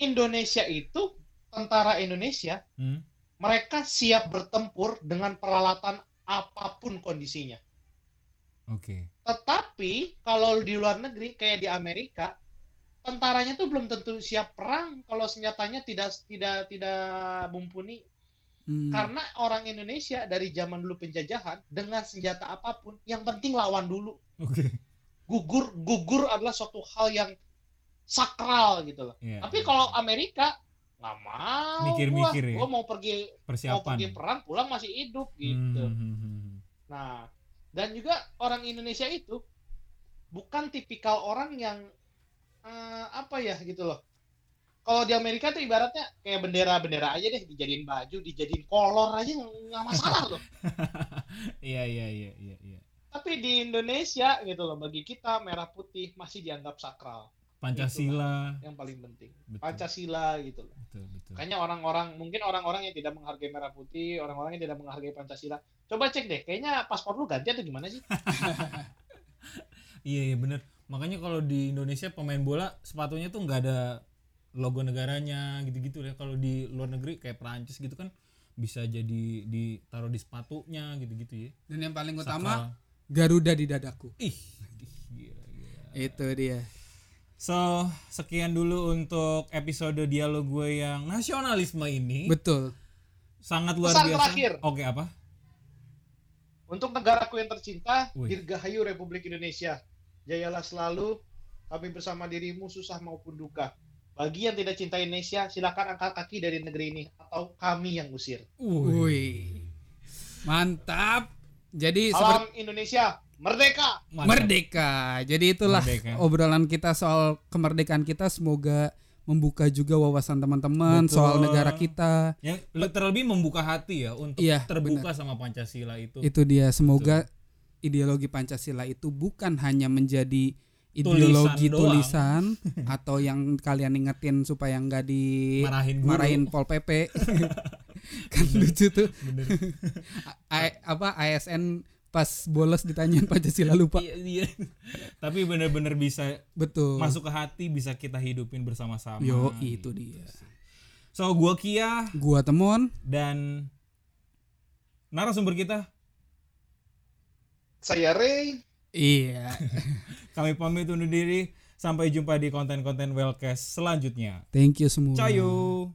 Indonesia itu tentara Indonesia hmm. Mereka siap bertempur dengan peralatan apa pun kondisinya oke Tetapi kalau di luar negeri kayak di Amerika, tentaranya tuh belum tentu siap perang kalau senjatanya tidak tidak tidak mumpuni. Hmm. Karena orang Indonesia dari zaman dulu penjajahan dengan senjata apa pun, yang penting lawan dulu. oke Gugur gugur adalah suatu hal yang sakral gitu loh. Iya, Tapi iya. kalau Amerika nggak mau Mikir-mikir gua, ya. gua mau pergi mau persiapan pergi perang pulang masih hidup gitu. Hmm, hmm, hmm, hmm. Nah, dan juga orang Indonesia itu bukan tipikal orang yang eh, apa ya gitu loh. Kalau di Amerika tuh ibaratnya kayak bendera-bendera aja deh dijadiin baju, dijadiin kolor aja nggak masalah loh. iya iya iya iya iya Tapi di Indonesia gitu loh, bagi kita merah putih masih dianggap sakral, Pancasila yang paling penting. betul Pancasila gitu loh. Kayaknya orang-orang mungkin orang-orang yang tidak menghargai merah putih, orang-orang yang tidak menghargai Pancasila. Coba cek deh, kayaknya paspor lu ganti atau gimana sih? iya iya bener makanya kalau di Indonesia pemain bola sepatunya tuh nggak ada logo negaranya gitu-gitu ya kalau di luar negeri kayak Prancis gitu kan bisa jadi ditaruh di sepatunya gitu-gitu ya Dan yang paling Sakral. utama Garuda di dadaku. ih gila, gila. Itu dia. So, sekian dulu untuk episode dialog gue yang nasionalisme ini. Betul. Sangat luar Pesan biasa. terakhir. Oke, apa? Untuk negaraku yang tercinta, Wih. Dirgahayu Republik Indonesia. Jayalah selalu, kami bersama dirimu susah maupun duka. Bagi yang tidak cinta Indonesia, silakan angkat kaki dari negeri ini atau kami yang usir. Wih. Mantap. Jadi seperti Salam Indonesia, merdeka! Mantap. merdeka. Jadi itulah Merdeka. obrolan kita soal kemerdekaan kita semoga membuka juga wawasan teman-teman Betul. soal negara kita. Yang terlebih membuka hati ya untuk Iya, terbuka sama Pancasila itu. Itu dia semoga ideologi Pancasila itu bukan hanya menjadi ideologi Tulisan tulisan, atau yang kalian ingetin supaya nggak Marahin guru. dimarahin Pol PP. kan lucu tuh Bener. A- apa ASN pas bolos ditanyain Pancasila lupa. Iya, iya. Tapi bener-bener bisa Betul. masuk ke hati, bisa kita hidupin bersama-sama. Yo, itu dia. So, gua Kia Gua temon dan narasumber kita Saya Ray. Iya. kami pamit undur diri. Sampai jumpa di konten-konten Wellcast selanjutnya. Thank you semua. Cayo.